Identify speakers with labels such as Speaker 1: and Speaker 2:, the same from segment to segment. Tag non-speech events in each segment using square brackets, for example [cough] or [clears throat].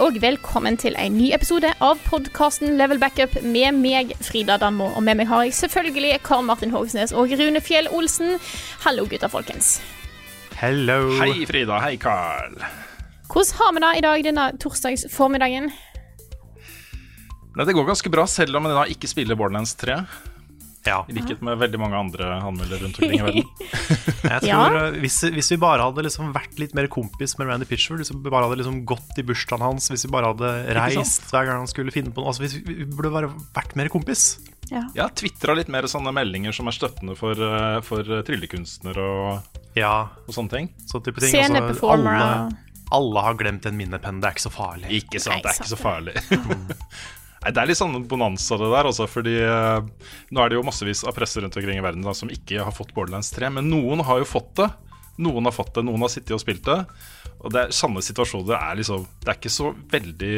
Speaker 1: Og velkommen til en ny episode av podkasten Level Backup med meg, Frida Danmo. Og med meg har jeg selvfølgelig Karl Martin Hogsnes og Rune Fjell Olsen. Hallo, gutter, folkens.
Speaker 2: Hello.
Speaker 3: Hei Frida, hei Karl.
Speaker 1: Hvordan har vi det i dag denne torsdagsformiddagen?
Speaker 3: Det går ganske bra, selv om vi da ikke spiller Borderlands 3.
Speaker 2: Ja.
Speaker 3: I likhet med veldig mange andre anmeldere rundt omkring i verden. [laughs]
Speaker 2: Jeg tror
Speaker 1: Ja.
Speaker 2: eh, hvis, hvis vi bare hadde liksom vært litt mer kompis med Randy Pitchford, vi bare hadde liksom gått i bursdagen hans, hvis vi bare hadde reist hver gang han skulle finne på noe altså hvis vi, vi burde bare vært mer kompis.
Speaker 3: Jeg har tvitra litt mer sånne meldinger som er støttende for, eh, for eh, tryllekunstnere og,
Speaker 2: Ja,
Speaker 3: og sånne ting.
Speaker 2: så type ting. Altså,
Speaker 1: performer
Speaker 2: alle, alle har glemt en minnepenn, det er ikke så farlig.
Speaker 3: Ikke sant, det er ikke så farlig. [laughs] Nei, Det er litt sånn bonanza, det der, også, fordi uh, nå er det jo massevis av presse rundt omkring i verden da, som ikke har fått Borderlands 3, men noen har jo fått det. Noen har fått det, noen har sittet og spilt det. Og det er sanne situasjoner er liksom Det er ikke så veldig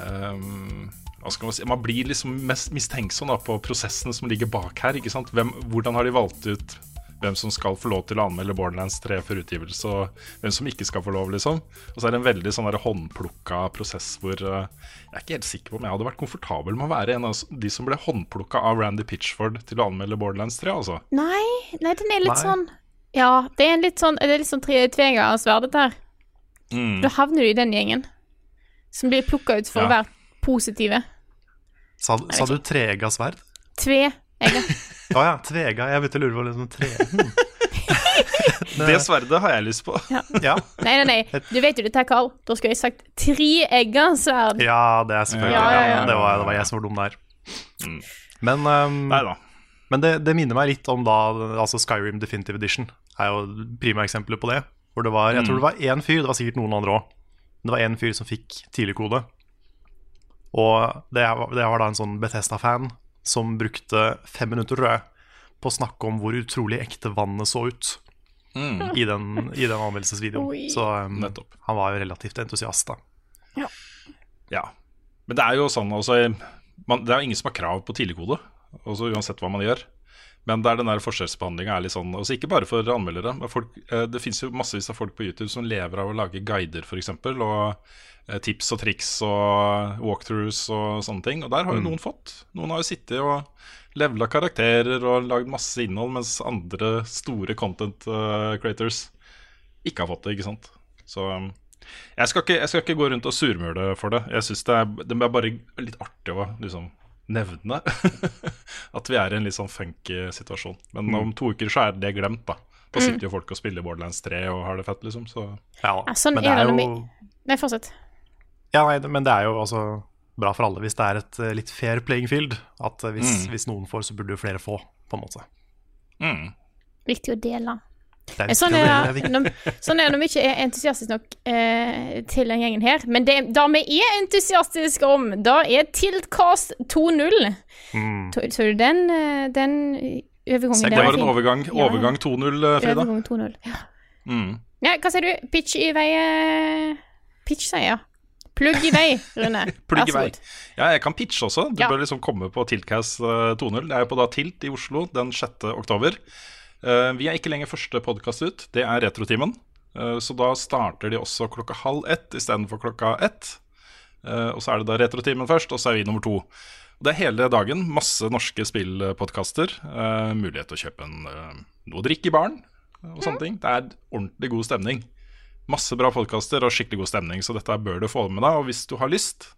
Speaker 3: ehm, hva skal Man si Man blir liksom mest mistenksom da, på prosessene som ligger bak her. ikke? Hvem, hvordan har de valgt ut hvem som skal få lov til å anmelde Borderlands 3 for utgivelse, og hvem som ikke skal få lov, liksom. Og så er det en veldig sånn håndplukka prosess hvor uh, jeg er ikke helt sikker på om jeg hadde vært komfortabel med å være en av de som ble håndplukka av Randy Pitchford til å anmelde Borderlands 3, altså.
Speaker 1: Nei, nei, den er litt
Speaker 2: Nei.
Speaker 1: sånn Ja, det er en litt sånn Det er litt sånn tre- tveegget dette her.
Speaker 3: Mm.
Speaker 1: Da havner du i den gjengen som blir plukka ut for
Speaker 3: Ja.
Speaker 1: å være positive.
Speaker 2: Sa, sa du trega sverd?
Speaker 1: Tveegget. [laughs]
Speaker 2: Å ja, tvega. Jeg begynte å lure på liksom tre... Hmm. [laughs]
Speaker 3: Det sverdet har jeg lyst på.
Speaker 2: Ja.
Speaker 1: Nei, nei, nei. Du vet jo dette, Karl. Da skulle jeg sagt treeggersverd.
Speaker 2: ja, det er selvfølgelig
Speaker 1: Ja, ja, ja.
Speaker 2: Det, var, det var jeg som var dum der.
Speaker 3: Mm.
Speaker 2: Men um,
Speaker 3: Nei da.
Speaker 2: Men det, det minner meg litt om da altså Skyrim Definitive Edition. er jo prima eksempler på det. Hvor det var, Jeg tror det var én fyr, det var sikkert noen andre òg. Det var én fyr som fikk tidligkode. Og det det var da en sånn Bethesda-fan som brukte fem minutter, tror jeg, på å snakke om hvor utrolig ekte vannet så ut
Speaker 3: Mm.
Speaker 2: i den, i den anmeldelsesvideoen. Så um, han var jo relativt entusiast, da.
Speaker 3: Ja. Men det er jo sånn altså, man, Det er jo ingen som har krav på tidligkode, også uansett hva man gjør. Men det er den der forskjellsbehandlinga er litt sånn altså Ikke bare for anmeldere. Men folk, eh, det finnes jo massevis av folk på YouTube som lever av å lage guider, f.eks. Og tips og triks og walkthroughs og sånne ting. Og der har jo noen fått. Noen har jo sittet og levela karakterer og lagd masse innhold, mens andre store content eh, creators ikke har fått det, ikke sant. Så um, jeg skal, ikke, jeg skal ikke gå rundt og surmule for det. Jeg synes det, det er bare litt artig å liksom nevne [laughs] at vi er i en litt sånn funky situasjon. Men om to uker så er det glemt, da. Da sitter jo folk og spiller Borderlands 3 og har det fett, liksom. Så
Speaker 2: Ja,
Speaker 1: Ja, sånn
Speaker 2: men det
Speaker 1: er
Speaker 2: er
Speaker 1: det
Speaker 2: jo
Speaker 1: Nei, fortsett.
Speaker 2: Ja, nei, men det er jo altså bra for alle hvis det er et eh, litt fair playing field. At hvis, hvis, hvis noen får, så burde jo flere få, på en måte.
Speaker 3: mm.
Speaker 1: Viktig å dele.
Speaker 2: Det er
Speaker 1: Eh, Sånn er,
Speaker 2: det
Speaker 1: når, sånn er det når vi ikke er entusiastiske nok eh, til den gjengen her. Men det da vi er entusiastiske om, da er Tiltcast 2.0.
Speaker 2: Mm.
Speaker 1: Så den, eh, den overgangen.
Speaker 3: Det
Speaker 1: der
Speaker 3: var en
Speaker 1: fin.
Speaker 3: overgang, overgang 2-0, eh, Frida.
Speaker 1: Overgang 2.0. Ja.
Speaker 3: Mm.
Speaker 1: ja, hva sier du? Pitch i vei eh, Pitch, sier jeg. Plugg i vei, Rune. [laughs]
Speaker 3: Plugg i vei. Ja, jeg kan pitche også. Du
Speaker 1: Ja.
Speaker 3: bør liksom komme på Tiltcast eh, 2.0. Det er jo på da Tilt i Oslo den 6. oktober. Eh, vi er ikke lenger første podkast ut, det er Retrotimen. Eh, så da starter de også klokka halv ett istedenfor klokka ett. Eh, og så er det da Retrotimen først, og så er vi nummer to. Og det er hele dagen. Masse norske spillpodkaster. Mulighet til å kjøpe en, noe å drikke i baren og sånne ting. Det er ordentlig god stemning. Masse bra podkaster og skikkelig god stemning, så dette bør du få med deg. Og hvis du har lyst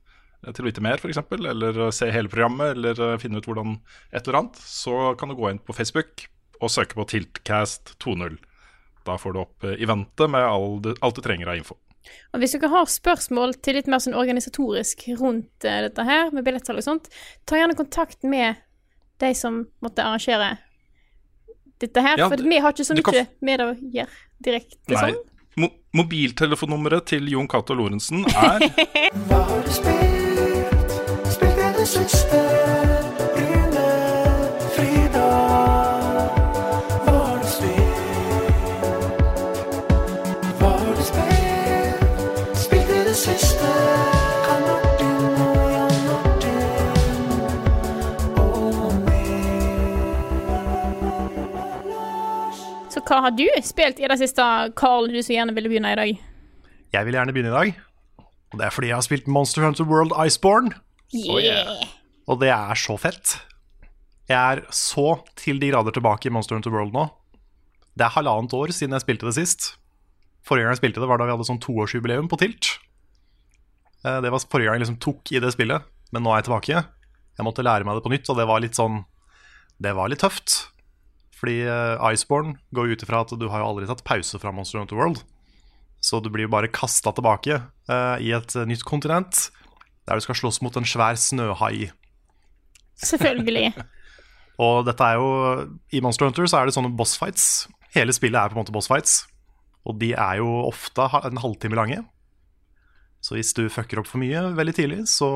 Speaker 3: eh, til å vite mer, f.eks., eller eh, se hele programmet, eller eh, finne ut hvordan et eller annet, så kan du gå inn på Facebook og søke på Tiltcast 2.0. Da får du opp i eventet med alt du trenger av info.
Speaker 1: Og hvis dere har spørsmål til litt mer sånn organisatorisk rundt eh, dette her, med billettsalg og sånt, ta gjerne kontakt med de som måtte arrangere dette her.
Speaker 3: Ja,
Speaker 1: for vi har ikke så
Speaker 3: mye kan
Speaker 1: med det å gjøre direkte sånn.
Speaker 3: Mo mobiltelefonnummeret til Jon Cato Lorentzen er [laughs]
Speaker 1: Så hva har du spilt i det siste, Carl, du så gjerne ville begynne i dag?
Speaker 2: Jeg vil gjerne begynne i dag. Og det er fordi jeg har spilt Monster Hunter World Iceborne.
Speaker 1: Yeah!
Speaker 2: Og det er så fett. Jeg er så til de grader tilbake i Monster Hunter World nå. Det er halvannet år siden jeg spilte det sist. Forrige gang jeg spilte det, var da vi hadde sånn toårsjubileum på Tilt. Eh, Det var forrige gang jeg liksom tok i det spillet, men nå er jeg tilbake. Jeg måtte lære meg det på nytt, og det var litt sånn Det var litt tøft. Fordi eh, Iceborne går ut ifra at du har jo aldri tatt pause fra Monster Hunter World. Så du blir jo bare kasta tilbake uh, i et eh, nytt kontinent der du skal slåss mot en svær snøhai.
Speaker 1: Selvfølgelig. [laughs]
Speaker 2: Og dette er jo I Monster Hunter så er det sånne bossfights. Hele spillet er på en måte bossfights. Og de er jo ofte en halvtime lange. Så hvis du fucker opp for mye veldig tidlig, så,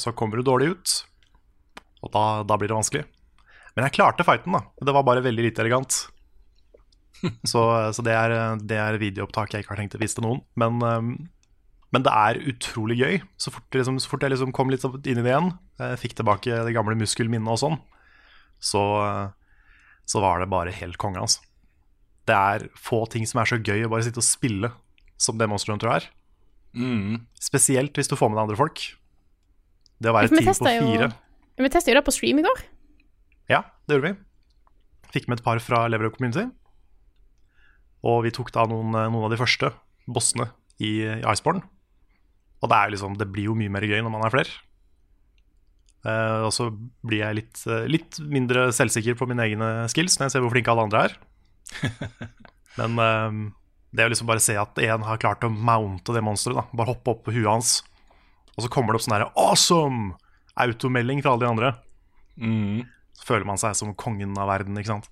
Speaker 2: så kommer du dårlig ut. Og da, da blir det vanskelig. Men jeg klarte fighten, da. Det var bare veldig lite elegant. [laughs] Så, så det, er, det er videoopptak jeg ikke har tenkt å vise til noen. Men, um, men det er utrolig gøy. Så fort, liksom, så fort jeg liksom kom litt inn i det igjen, fikk tilbake det gamle muskelminnet og sånn, så, så var det bare helt konge, altså. Det er få ting som er så gøy å bare sitte og spille som det Monster Hunter er. Spesielt hvis du får med deg andre folk. Det å være et team på
Speaker 1: fire. jo, vi testet jo det på stream i går.
Speaker 2: Ja, det gjorde vi. Fikk med et par fra Level Community. Og vi tok da noen, noen av de første bossene i, i Iceborne. Og det, er liksom, det blir jo mye mer gøy når man er flere. Uh, og så blir jeg litt, uh, litt mindre selvsikker på mine egne skills når jeg ser hvor flinke alle andre er. [laughs] Men uh, det å liksom bare se at en har klart å mounte det monsteret, bare hoppe opp på huet hans, og så kommer det opp sånn derre awesome! Automelding fra alle de andre så føler man seg som kongen av verden, ikke sant.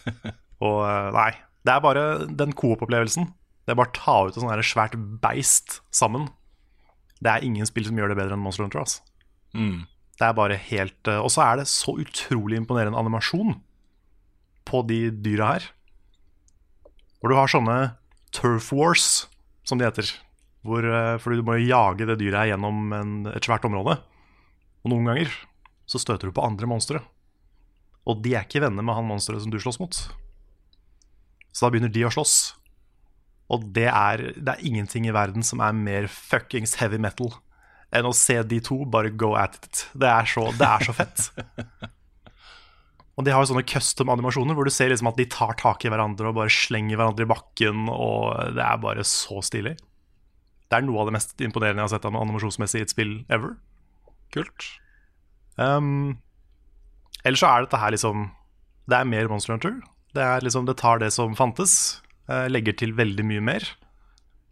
Speaker 2: [laughs] og eh, nei, det er bare den coop-opplevelsen. Det er bare å ta ut et sånt svært beist sammen. Det er ingen spill som gjør det bedre enn Monster Hunter. Altså. Det er bare helt eh, Og så er det så utrolig imponerende animasjon på de dyra her. Hvor du har sånne turf wars, som de heter. Hvor, eh, fordi du må jage det dyret her gjennom en, et svært område. Og noen ganger så støter du på andre monstre. Og de er ikke venner med han monsteret som du slåss mot. Så da begynner de å slåss. Og det er, det er ingenting i verden som er mer fuckings heavy metal enn å se de to bare go at it. Det er så, det er så fett. Og de har jo sånne custom animasjoner hvor du ser liksom at de tar tak i hverandre og bare slenger hverandre i bakken, og det er bare så stilig. Det er noe av det mest imponerende jeg har sett animasjonsmessig i et spill ever.
Speaker 3: kult.
Speaker 2: Um, ellers så er dette her liksom Det er mer Monster Hunter. Det, liksom, det tar det som fantes, eh, legger til veldig mye mer.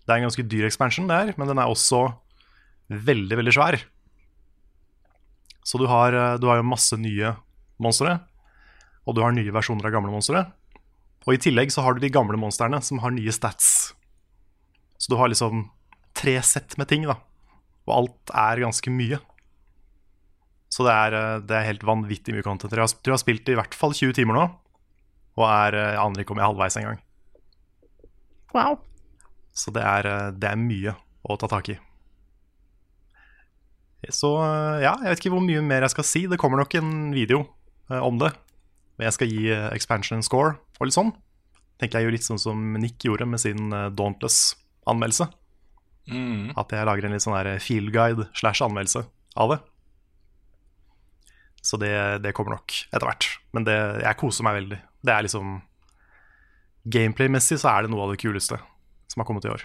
Speaker 2: Det er en ganske dyr expansion, det her, men den er også veldig, veldig svær. Så du har, eh, du har jo masse nye monstre, og du har nye versjoner av gamle monstre. Og i tillegg så har du de gamle monstrene som har nye stats. Så du har liksom tre sett med ting, da. Og alt er ganske mye. Så det er, eh, det er helt vanvittig mye content. Jeg tror jeg har spilt i hvert fall 20 timer nå, og er, eh, jeg aner ikke om jeg er halvveis engang.
Speaker 1: Wow.
Speaker 2: Så det er, eh, det er mye å ta tak i. Så ja, jeg vet ikke hvor mye mer jeg skal si. Det kommer nok en video eh, om det. Men jeg skal gi eh, expansion score og litt sånn. Tenker jeg gjør litt sånn som Nick gjorde med sin eh, Dauntless-anmeldelse. At jeg lager en litt sånn feel guide slash anmeldelse av det. Så det, det kommer nok etter hvert. Men det, jeg koser meg veldig. Det er liksom Gameplay-messig så er det noe av det kuleste som har kommet i år.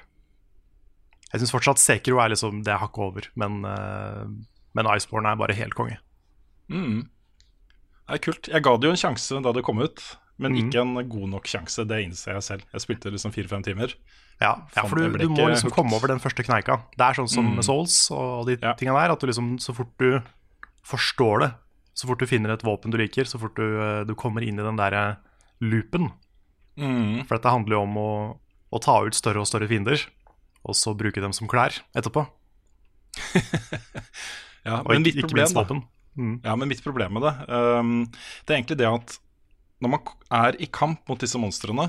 Speaker 2: Jeg syns fortsatt Sekiro er liksom det hakket over, men, eh, men Iceborne er bare helt konge.
Speaker 3: Det er kult. Jeg ga det jo en sjanse da det kom ut. men
Speaker 2: mm.
Speaker 3: ikke en god nok sjanse. Det innser jeg selv. Jeg spilte liksom fire-fem timer.
Speaker 2: Ja, ja for du, du må liksom komme over den første kneika. Det er sånn som
Speaker 3: Mm.
Speaker 2: med Souls og de
Speaker 3: Ja.
Speaker 2: tinga der, at du liksom så fort du forstår det, så fort du finner et våpen du liker, så fort du, eh, du kommer inn i den der loopen
Speaker 3: Mm.
Speaker 2: For dette handler jo om å, å ta ut større og større fiender, og så bruke dem som klær etterpå. [laughs]
Speaker 3: Ja,
Speaker 2: Og
Speaker 3: men
Speaker 2: ikke, ikke minst våpen. Mm.
Speaker 3: Ja, men mitt problem med det um, Det er egentlig det at når man er i kamp mot disse monstrene,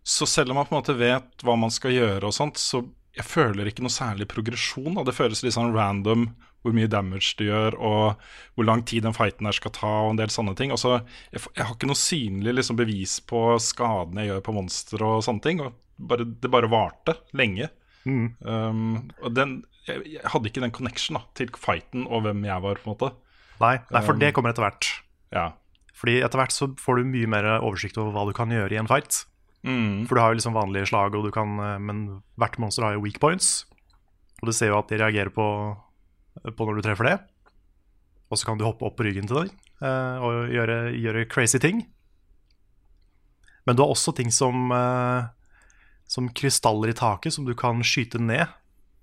Speaker 3: så selv om man på en måte vet hva man skal gjøre og sånt, så jeg føler ikke noe særlig progresjon. Da. Det føles litt sånn random hvor mye damage du gjør, og hvor lang tid den fighten her skal ta, og en del sånne ting. Også, jeg, jeg har ikke noe synlig liksom, bevis på skadene jeg gjør på monstre og sånne ting. Og bare, det bare varte lenge.
Speaker 2: Mm.
Speaker 3: Um, og den, jeg, jeg hadde ikke den connection da, til fighten og hvem jeg var, på en måte.
Speaker 2: Nei, nei, for
Speaker 3: Um,
Speaker 2: det kommer etter hvert.
Speaker 3: Ja.
Speaker 2: Fordi etter hvert så får du mye mer oversikt over hva du kan gjøre i en fight.
Speaker 3: Mm.
Speaker 2: For du har jo liksom vanlige slag, og du kan, eh, men hvert monster har jo weak points. Og du ser jo at de reagerer på, på når du treffer det. Og så kan du hoppe opp på ryggen til deg uh, og gjøre, gjøre crazy ting. Men du har også ting som, uh, som krystaller i taket som du kan skyte ned.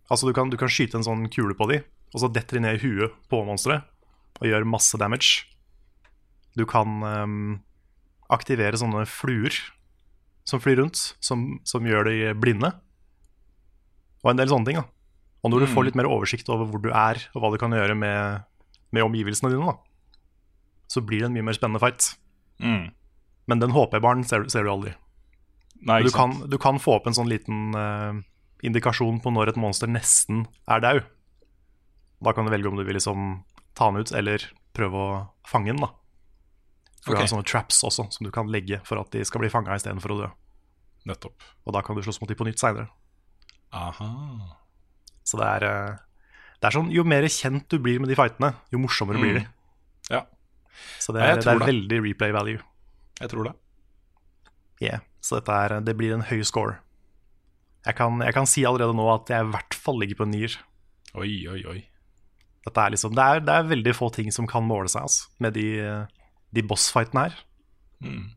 Speaker 2: Altså du kan, du kan skyte en sånn kule på de, og så detter de ned i huet på monsteret og gjør masse damage. Du kan um, aktivere sånne fluer som flyr rundt, som, som gjør de blinde. Og en del sånne ting. da. Og når du
Speaker 3: Mm.
Speaker 2: får litt mer oversikt over hvor du er, og hva du kan gjøre med, med omgivelsene dine, da, så blir det en mye mer spennende fight.
Speaker 3: Mm.
Speaker 2: Men den HP-baren ser, ser du aldri.
Speaker 3: Nei,
Speaker 2: Du kan, du kan få opp en sånn liten uh, indikasjon på når et monster nesten er dau. Da kan du velge om du vil liksom ta den ut, eller prøve å fange den. da. For du har sånne traps også, som du kan legge for at de skal bli fanga istedenfor å dø.
Speaker 3: Nettopp.
Speaker 2: Og da kan du slåss mot dem på nytt seinere.
Speaker 3: Aha.
Speaker 2: Så det er, eh, det er sånn, Jo mer kjent du blir med de fightene, jo morsommere blir de.
Speaker 3: Ja,
Speaker 2: Så det er, det er veldig replay value.
Speaker 3: jeg tror det.
Speaker 2: Yeah. Så dette er, det blir en høy score. Jeg kan, jeg kan si allerede nå at jeg i hvert fall ligger på en nier.
Speaker 3: Oi, oi, oi.
Speaker 2: Er liksom, det, er, det er veldig få ting som kan måle seg altså, med de, de bossfightene her.
Speaker 3: Mm.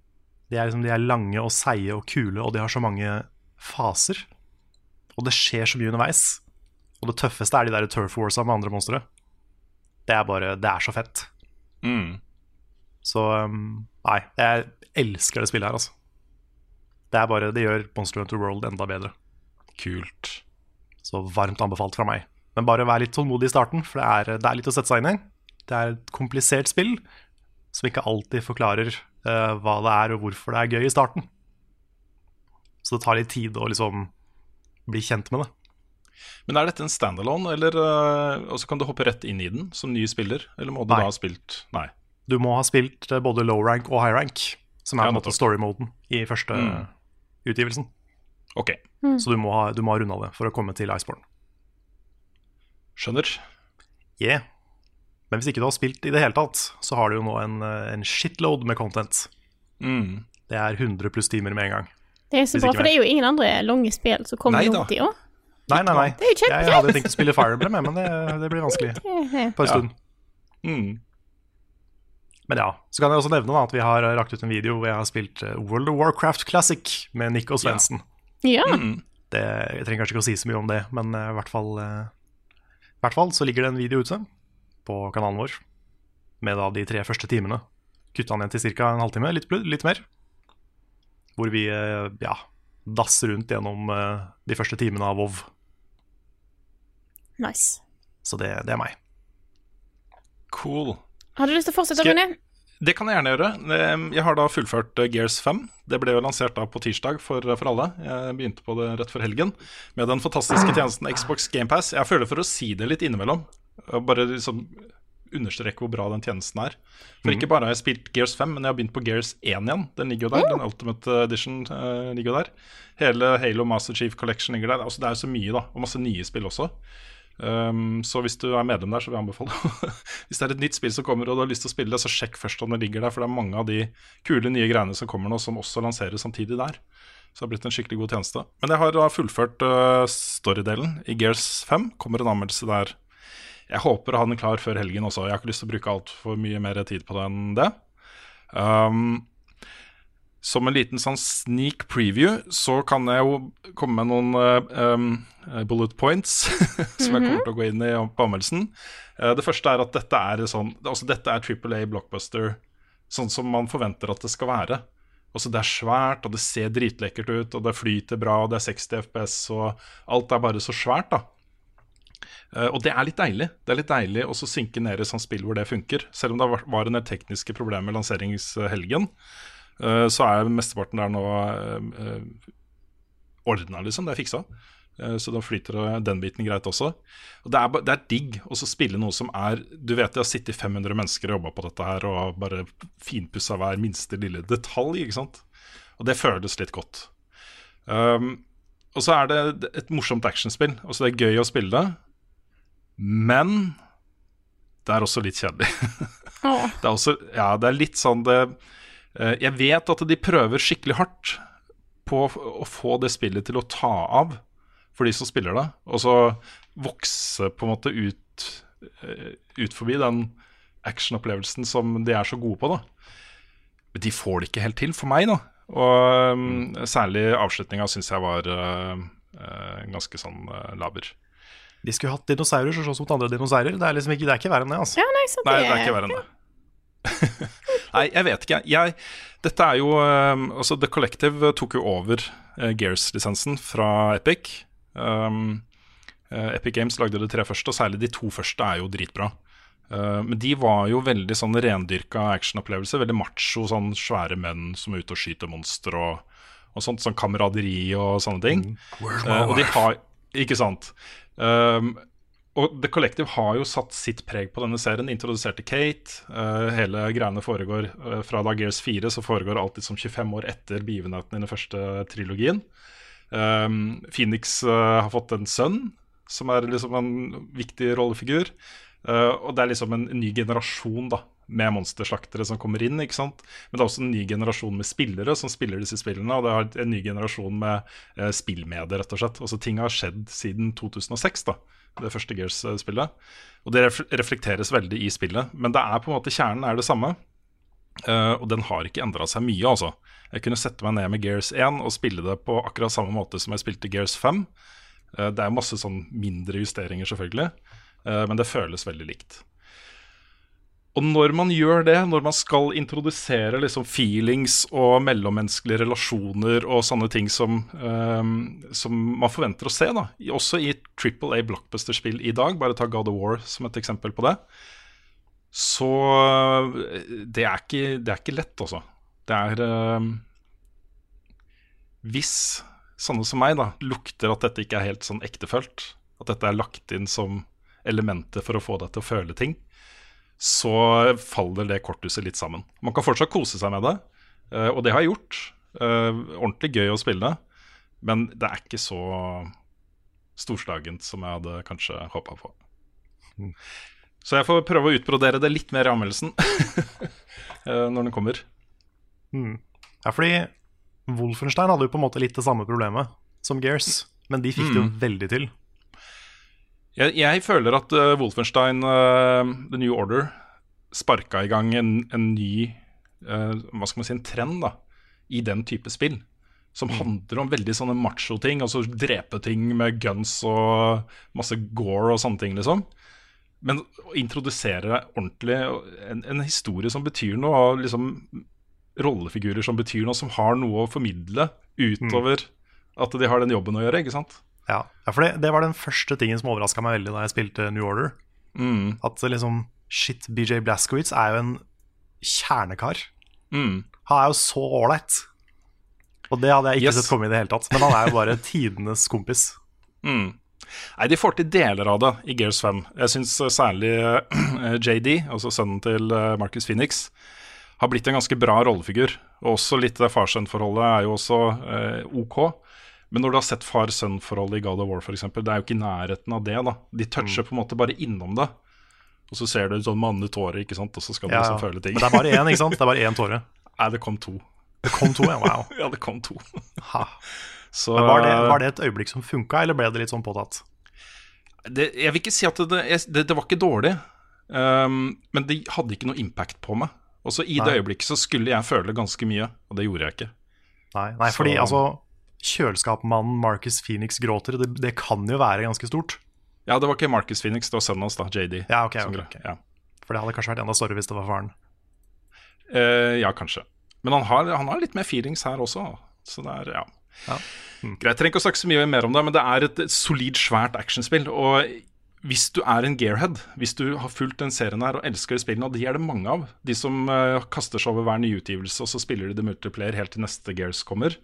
Speaker 2: De er, liksom, de er lange og seige og kule, og de har så mange faser. Og det skjer så mye underveis. Og det tøffeste er de der turf warsa med andre monstre. Det er bare, det er så fett.
Speaker 3: Mm.
Speaker 2: Så um, nei, jeg elsker det spillet her, altså. Det er bare, det gjør Monster Hunter World enda bedre.
Speaker 3: Kult.
Speaker 2: Så varmt anbefalt fra meg. Men bare vær litt tålmodig i starten, for det er, det er litt å sette seg inn i. Det er et komplisert spill som ikke alltid forklarer uh, hva det er og hvorfor det er gøy i starten. Så det tar litt tid å liksom bli kjent med det.
Speaker 3: Men er dette en standalone, eller uh, kan du hoppe rett inn i den som ny spiller? Eller må du
Speaker 2: Nei.
Speaker 3: da ha spilt Nei.
Speaker 2: Du må ha spilt eh, både low rank og high rank, som er
Speaker 3: Ja,
Speaker 2: på en story-moden i første
Speaker 3: Mm.
Speaker 2: utgivelsen.
Speaker 3: Ok,
Speaker 2: Så du må, ha, du må ha runda det for å komme til Iceborne.
Speaker 3: skjønner.
Speaker 2: Yeah. Men hvis ikke du har spilt i det hele tatt, så har du jo nå en, eh, en shitload med content.
Speaker 3: Mm.
Speaker 2: Det er 100 pluss timer med en gang.
Speaker 1: Det er så bra, for det er jo ingen andre lange spill som kommer
Speaker 3: Nei
Speaker 1: i
Speaker 3: da.
Speaker 2: Nei, nei, nei.
Speaker 1: Det er jo.
Speaker 2: Jeg hadde tenkt å spille Fire Emblem, men det, det blir vanskelig [laughs] på en
Speaker 3: Ja.
Speaker 2: stund.
Speaker 3: Mm.
Speaker 2: Men ja, så kan jeg også nevne da, at vi har rakt ut en video hvor jeg har spilt eh, World of Warcraft Classic med Nick og Svendsen.
Speaker 1: Ja.
Speaker 3: Mm.
Speaker 2: Det, jeg trenger kanskje ikke å si så mye om det, men eh, i hvert fall, eh, i hvert fall så ligger det en video ute på kanalen vår med da de tre første timene. Kutta ned til ca. en halvtime, litt, litt mer. Hvor vi ja, dasser rundt gjennom de første timene av WoW.
Speaker 1: Nice.
Speaker 2: Så det, det er meg.
Speaker 3: Cool.
Speaker 1: Har du lyst til å fortsette, Rune?
Speaker 3: Det kan jeg gjerne gjøre. Eh, Jeg har da fullført eh, Gears 5. Det ble jo lansert da på tirsdag for, for alle. Jeg begynte på det rett før helgen med den fantastiske tjenesten Xbox GamePass. Jeg føler for å si det litt innimellom, bare liksom understreke hvor bra den tjenesten er. For ikke bare har jeg spilt Gears 5, men jeg har begynt på Gears 1 igjen. Den ligger jo der. Den Ultimate Edition eh, ligger jo der. Hele Halo Master Chief Collection ligger der. Altså, det er jo så mye, da. Og masse nye spill også. Um, så hvis du er medlem der, så vil jeg anbefale [laughs] Hvis det er et nytt spill som kommer og du har lyst til å spille det, så sjekk først om det ligger der. For det er mange av de kule nye greiene som kommer nå, som også lanseres samtidig der. Så det har blitt en skikkelig god tjeneste. Men jeg har da fullført uh, storydelen i Gears 5. Kommer en anmeldelse der. Jeg håper å ha den klar før helgen også. Jeg har ikke lyst til å bruke altfor mye mer tid på det enn det. Um, som en liten sånn sneak preview, så kan jeg jo komme med noen uh, um, bullet points [laughs] som jeg kommer til å gå inn i på anmeldelsen. Uh, det første er at dette er sånn Altså dette er Triple A blockbuster sånn som man forventer at det skal være. Altså Det er svært, og det ser dritlekkert ut, og det flyter bra, og det er 60 FPS, og alt er bare så svært, da. Uh, og det er litt deilig. Det er litt deilig å synke ned i sånn spill hvor det funker. Selv om det var- en del tekniske problemer med lanseringshelgen, så er mesteparten der nå uh, ordna, liksom. Det er fiksa. Eh, Så da flyter den biten greit også. Og Det er, det er digg å så spille noe som er Du vet det har sittet 500 mennesker og jobba på dette her og bare finpussa hver minste lille detalj, ikke sant. Og det føles litt godt. Um, og så er det et morsomt actionspill. Altså Det er gøy å spille det, men det er også litt kjedelig. [laughs] Det er også, ja, det er litt sånn det eh, Jeg vet at de prøver skikkelig hardt på å- få det spillet til å ta av for de som spiller det, og så vokse på en måte ut, eh, ut forbi den actionopplevelsen som de er så gode på. da Men de får det ikke helt til, for meg, da. Og um, særlig avslutninga syns jeg var uh, eh, ganske sånn uh, laber.
Speaker 2: De skulle hatt dinosaurer som slåss mot andre dinosaurer. Det er liksom ikke, det er ikke verre enn det. altså
Speaker 1: Ja, nei, så det,
Speaker 3: Nei, det er ikke verre enn det. [laughs] Nei, jeg vet ikke. Jeg, dette er jo um, altså The Collective tok jo over uh, Gears-lisensen fra Epic. Um, Epic Games lagde de tre første, og særlig de to første er jo dritbra. Uh, men de var jo veldig sånn rendyrka actionopplevelse. Veldig macho, sånn svære menn som er ute og skyter monstre og, og sånt. Sånn kameraderi og sånne ting. Uh, og de har Ikke sant. Um, og The Collective har jo satt sitt preg på denne serien. Introduserte Kate. Uh, hele greiene foregår uh, fra da Gears 4, så foregår alltid som 25 år etter begivenheten i den første trilogien. Um, Phoenix uh, har fått en sønn, som er liksom en viktig rollefigur. Eh, og det er liksom en, ny generasjon da med monsterslaktere som kommer inn. ikke sant? Men det er også en ny generasjon med spillere som spiller disse spillene. Og det er en ny generasjon med uh, spillmedier, rett og slett. Altså Ting har skjedd siden 2006, da, det første Gears-spillet. Og det reflekteres veldig i spillet. Men det er på en måte kjernen er det samme. Uh, og den har ikke endra seg mye, altså. Jeg kunne sette meg ned med Gears 1 og spille det på akkurat samme måte som jeg spilte Gears 5. Uh, det er masse sånn mindre justeringer, selvfølgelig, uh, men det føles veldig likt. Og når man gjør det, når man skal introdusere liksom feelings og mellommenneskelige relasjoner og sånne ting som, um, som man forventer å se, da, også i Triple A blockbuster-spill i dag, bare ta God of War som et eksempel på det, så eh, det er ikke, det er ikke lett, altså. Det er um, Hvis sånne som meg da lukter at dette ikke er helt sånn ektefølt, at dette er lagt inn som elementer for å få deg til å føle ting, så faller det korthuset litt sammen. Man kan fortsatt kose seg med det, eh, og det har jeg gjort. Eh, Ordentlig gøy å spille men det er ikke så storslagent som jeg hadde kanskje håpa på. Så jeg får prøve å utbrodere det litt mer i anmeldelsen [laughs] eh, når den kommer.
Speaker 2: Ja, fordi Wolfenstein hadde jo på en måte litt det samme problemet som Gears, men de fikk det jo veldig til.
Speaker 3: Jeg, jeg føler at uh, Wolfenstein uh, The New Order sparka i gang en, en ny uh, Hva skal man si, en trend da i den type spill. Som handler om veldig sånne macho-ting. Altså drepe ting med guns og masse gore og sånne ting, liksom. Men å introdusere ordentlig en, en historie som betyr noe, og liksom rollefigurer som betyr noe, som har noe å formidle utover at de har den jobben å gjøre, ikke sant?
Speaker 2: Ja, for det, det var den første tingen som overraska meg veldig da jeg spilte New Order.
Speaker 3: Mm.
Speaker 2: At liksom Shit, BJ Blazkowicz er jo en kjernekar.
Speaker 3: Mm.
Speaker 2: Han er jo så ålreit. Og det hadde jeg ikke
Speaker 3: Yes.
Speaker 2: sett komme i det hele tatt. Men han er jo bare tidenes kompis.
Speaker 3: Mm. Nei, De får til deler av det i Gears 5. Jeg syns særlig eh, [clears throat] JD, altså sønnen til eh, Marcus Phoenix, har blitt en ganske bra rollefigur. Og også litt det far-sønn-forholdet er jo også eh, ok. Men når du har sett far-sønn-forholdet i God of War, f.eks., det er jo ikke i nærheten av det. da De toucher på en måte bare innom det. Og så ser du en sånn mannlig tåre, ikke sant? og så skal du
Speaker 2: Ja,
Speaker 3: liksom
Speaker 2: ja.
Speaker 3: føle ting.
Speaker 2: Men det er bare én, ikke sant? Det er bare én tåre. [laughs]
Speaker 3: Nei, det kom to.
Speaker 2: Det kom to, ja. Wow. [laughs]
Speaker 3: Ja, det kom to. [laughs]
Speaker 2: Ha.
Speaker 3: Så,
Speaker 2: Men var det, var det et øyeblikk som funka, eller ble det litt sånn påtatt?
Speaker 3: det, jeg vil ikke si at det, det, det var ikke dårlig, um, men det hadde ikke noe impact på meg. Og så i det øyeblikket så skulle jeg føle ganske mye, og det gjorde jeg ikke.
Speaker 2: Nei, nei fordi
Speaker 3: Så-
Speaker 2: altså Kjøleskapmannen Marcus Phoenix gråter, det, det kan jo være ganske stort.
Speaker 3: Ja, det var ikke Marcus Phoenix, det var sønnen hans, da, JD.
Speaker 2: Ja, ok,
Speaker 3: okay,
Speaker 2: okay.
Speaker 3: Ja.
Speaker 2: For det hadde kanskje vært enda større hvis det var faren.
Speaker 3: Uh, ja, kanskje. Men han har, han har litt mer feelings her også. Så det er, ja.
Speaker 2: Ja.
Speaker 3: Greit, trenger ikke å snakke så mye mer om det, men det er et, et solid, svært actionspill. Og hvis du er en gearhead, hvis du har fulgt den serien her og elsker spillene, og de er det mange av, de som uh, kaster seg over hver nyutgivelse, og så spiller de det multiplayer helt til neste Gears kommer.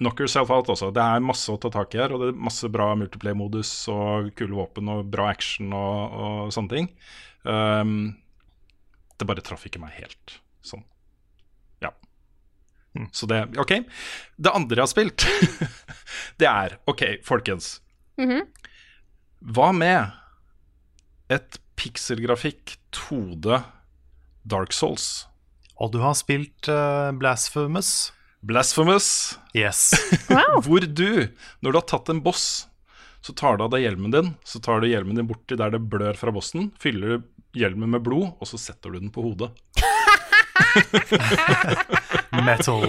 Speaker 3: Knock yourself out også. Det er masse å ta tak i her, og det er masse bra multiplayer-modus og kule våpen og bra action og, og sånne ting. Um, det bare traff ikke meg helt sånn. Ja. Så det OK. Det andre jeg har spilt, [laughs] det er OK, folkens. Hva med et pikselgrafikk 2D Dark Souls?
Speaker 2: Og du har spilt uh, Blasphemous.
Speaker 3: Blasphemous,
Speaker 2: Yes. [laughs]
Speaker 1: Wow.
Speaker 3: hvor du, når du har tatt en boss, så tar du av deg hjelmen din, så tar du hjelmen din borti der det blør fra bossen, fyller hjelmen med blod, og så setter du den på hodet. [laughs]
Speaker 2: Metal.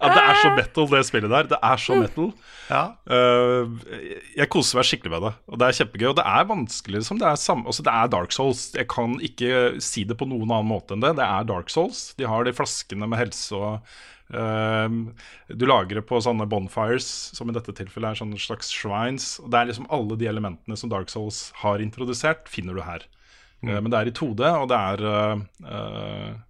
Speaker 3: Ja, Det er så metal, det spillet der. Det er så metal.
Speaker 2: Ja.
Speaker 3: Eh, jeg koser meg skikkelig med det, og det er kjempegøy. Og det er vanskelig, liksom. Det er, sam altså, det er Dark Souls. Jeg kan ikke si det på noen annen måte enn det. Det er Dark Souls. De har de flaskene med helse og Du lager det på sånne bonfires, som i dette tilfellet er sånne slags shrines. Og det er liksom alle de elementene som Dark Souls har introdusert, finner du her. Mm. men det er i 2D, og det er eh, eh,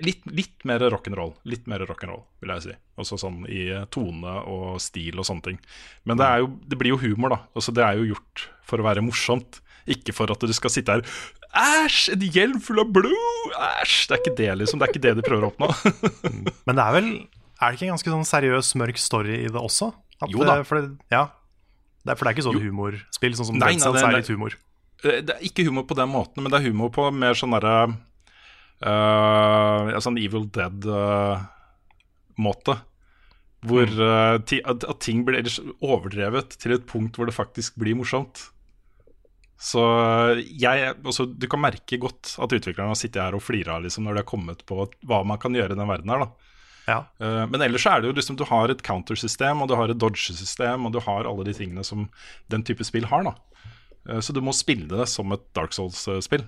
Speaker 3: Litt, litt mer rock'n'roll, litt mer rock'n'roll, vil jeg si. Også sånn i tone og stil og sånne ting. Men det, jo, det blir jo humor, da. Altså, det er jo gjort for å være morsomt. Ikke for at du skal sitte her Æsj, en hjelm full av blod! Æsj! Det er ikke det, liksom. Det er ikke det de prøver å oppnå. [laughs]
Speaker 2: Men det er vel Er det ikke en ganske sånn seriøs, mørk story i det også? At,
Speaker 3: Jo da.
Speaker 2: eh, For det, ja. det, er, for det er ikke sånn humorspill, sånn som
Speaker 3: Nei, nei, det-
Speaker 2: er litt humor.
Speaker 3: Eh, det er ikke humor på den måten, men det er humor på mer sånn derre uh, Sånn Evil Dead-måte. Hvor uh, ti, at, at ting blir overdrevet til et punkt hvor det faktisk blir morsomt. Så jeg også, Du kan merke godt at utviklerne har sittet her og flira liksom, når de har kommet på hva man kan gjøre i den verden her.
Speaker 2: Ja.
Speaker 3: Uh, Men ellers så er det jo liksom Du har et countersystem, og du har et dodge-system, og du har alle de tingene som den type spill har. da Uh, Så du må spille det som et Dark Souls-spill.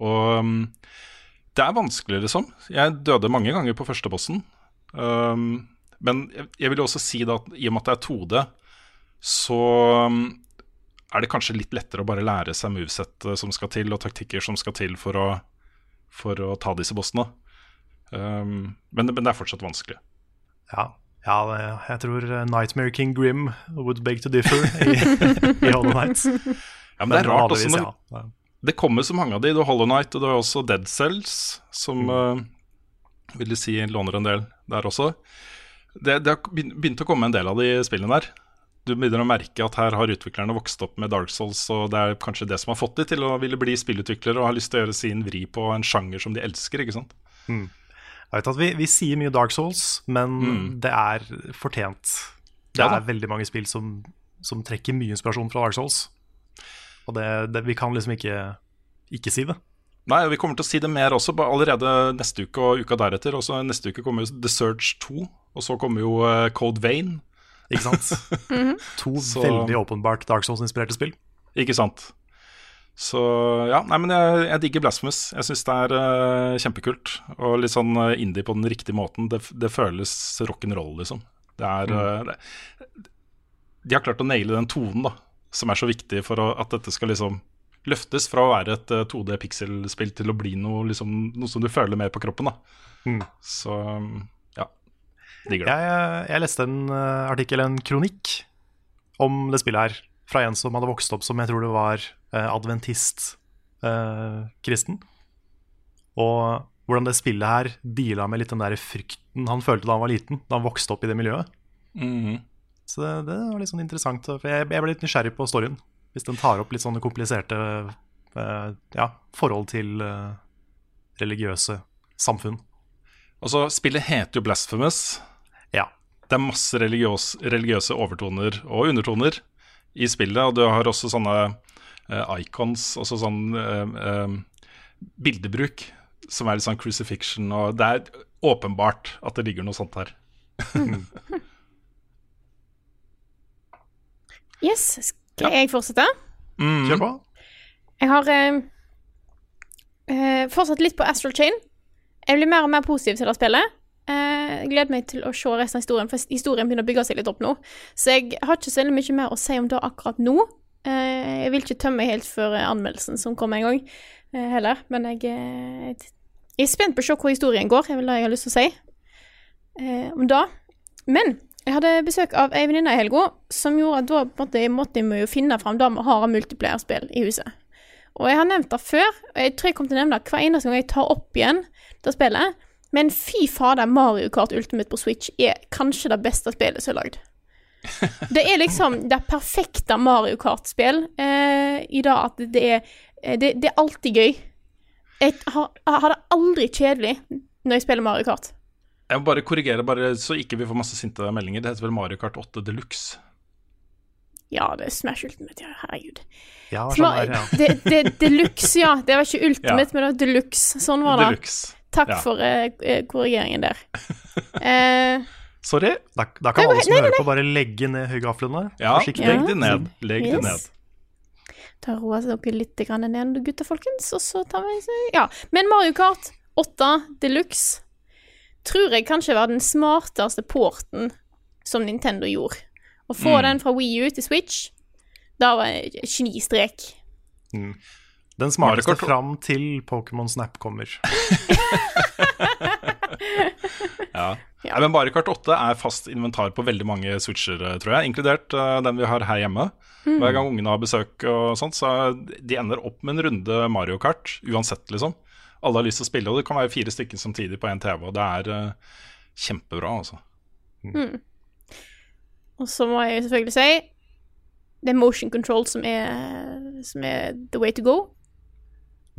Speaker 3: Og um, det er vanskelig, liksom. Jeg døde mange ganger på første bossen. Um, men jeg, jeg vil også si da at i og med at det er 2D, så um, er det kanskje litt lettere å bare lære seg movesett som skal til, og taktikker som skal til for å, for å ta disse bossene. Um, men, det- men det er fortsatt vanskelig.
Speaker 2: Ja, ja jeg tror eh, Nightmare King Grim would beg to differ i, [laughs] i Hollow Nights.
Speaker 3: Ja, men det er rart også når,
Speaker 2: ja.
Speaker 3: Det kommer så mange av de. Du har Hollow Knight, og du har også Dead Cells, som
Speaker 2: Mm.
Speaker 3: uh, vil de si låner en del der også. Det, det har begynt å komme en del av de spillene der. Du begynner å merke at her har utviklerne vokst opp med Dark Souls, og det er kanskje det som har fått de til å ville bli spillutviklere og har lyst til å gjøre sin vri på en sjanger som de elsker, ikke sant.
Speaker 2: Jeg vet at vi, vi sier mye Dark Souls, men det er fortjent. Det
Speaker 3: Mm. Ja
Speaker 2: er veldig mange spill som, som trekker mye inspirasjon fra Dark Souls. Og det, det, vi kan liksom ikke, ikke si det.
Speaker 3: Nei, vi kommer til å si det mer også, allerede neste uke og uka deretter. Også neste uke kommer jo The Surge 2, og så kommer jo eh, Code Vein.
Speaker 2: Ikke sant? [laughs] To
Speaker 3: Så-
Speaker 2: veldig åpenbart Dark Souls-inspirerte spill.
Speaker 3: Ikke sant? Så ja, nei, men jeg, jeg digger Blasphemous. Jeg syns det er uh, kjempekult. Og litt sånn eh, indie på den riktige måten. Det, det føles rock'n'roll, liksom. Det er eh, det, De har klart å naile den tonen, da, som er så viktig for å, at dette skal liksom løftes fra å være et eh, 2D pikselspill til å bli noe, liksom, noe som du føler mer på kroppen. da
Speaker 2: Mm.
Speaker 3: Så ja, digger det.
Speaker 2: Jeg, jeg leste en eh, artikkel, en kronikk, om det spillet her. Fra en som hadde vokst opp som jeg tror det var eh, adventist-kristen. og hvordan det spillet her deala med litt den der frykten han følte da han var liten, da han vokste opp i det miljøet.
Speaker 3: Mhm.
Speaker 2: Så det, det var litt sånn interessant. For jeg, jeg ble litt nysgjerrig på storyen. Hvis den tar opp litt sånne kompliserte eh, ja, forhold til eh, religiøse samfunn.
Speaker 3: Altså, spillet heter jo Blasphemous. Det er masse religiøs, religiøse overtoner og undertoner i spillet, og du har også sånne uh, icons, altså sånn uh, uh, bildebruk, som er litt sånn crucifixion, og det er åpenbart at det ligger noe sånt her. [laughs]
Speaker 1: Yes, skal jeg fortsette?
Speaker 2: Kjør på.
Speaker 1: Jeg har fortsatt litt på Astral Chain. Jeg blir mer og mer positiv til det spillet. Eh, gleder meg til å se resten av historien, for historien begynner å bygge seg litt opp nå. Så jeg har ikke så mye mer å si om det akkurat nå. Eh, jeg vil ikke tømme helt før eh, anmeldelsen som kommer en gang, eh, heller. Men jeg, eh, jeg er spent på å se hvor historien går. Det er det jeg har lyst til å si eh, om det. Men jeg hadde besøk av ei venninne i helga som gjorde at da måtte jeg, måtte jeg finne fram det vi har av multiplayer-spill i huset. Og jeg har nevnt det før, og jeg tror jeg kommer til å nevne det hver eneste gang jeg tar opp igjen det spillet. Men fy fader, Mario Kart Ultimate på Switch er kanskje det beste spillet som er lagd. [laughs] Det er liksom det perfekte Mario Kart-spill eh, i det at det er eh, det, det er alltid gøy. Jeg har, jeg har det aldri kjedelig når jeg spiller Mario Kart.
Speaker 3: Jeg må bare korrigere, bare så ikke vi får masse sinte meldinger. Det heter vel Mario Kart 8 Deluxe.
Speaker 1: Ja, det er Smash Ultimate, ja, herregud.
Speaker 2: Ja,
Speaker 1: Sma
Speaker 2: sånn der, ja.
Speaker 1: det, det, deluxe, ja. Det var ikke [laughs] Ultimate,
Speaker 3: Ja.
Speaker 1: men det var Deluxe. Sånn var det.
Speaker 3: Deluxe.
Speaker 1: Takk
Speaker 3: ja.
Speaker 1: for eh, korrigeringen der. Uh, [laughs]
Speaker 2: Sorry. Da, da kan alle som
Speaker 1: nei,
Speaker 2: hører på, bare legge ned høygaflene.
Speaker 3: Ja,
Speaker 2: Forsiktig.
Speaker 3: legg de ned. Legg
Speaker 1: yes.
Speaker 3: de ned.
Speaker 1: Da roer dere litt grann ned, gutter, folkens, og så tar vi Ja. Men Mario Kart 8 Deluxe tror jeg kanskje var den smarteste porten som Nintendo gjorde. Å få
Speaker 3: Mm.
Speaker 1: den fra Wii U til Switch, da var det genistrek.
Speaker 2: Den smarteste
Speaker 3: Mario Kart-
Speaker 2: fram til Pokémon Snap kommer. [laughs]
Speaker 3: Ja. Ja, men Mario Kart 8 er fast inventar på veldig mange switcher, eh, tror jeg. Inkludert uh, den vi har her hjemme. Hver gang ungene har besøk og sånt, så de ender opp med en runde Mario Kart uansett, liksom. Alle har lyst til å spille, og det kan være fire stykker samtidig på én TV, og det er uh, kjempebra, altså.
Speaker 1: Og så må jeg selvfølgelig si det er motion control som er, som er the way to go.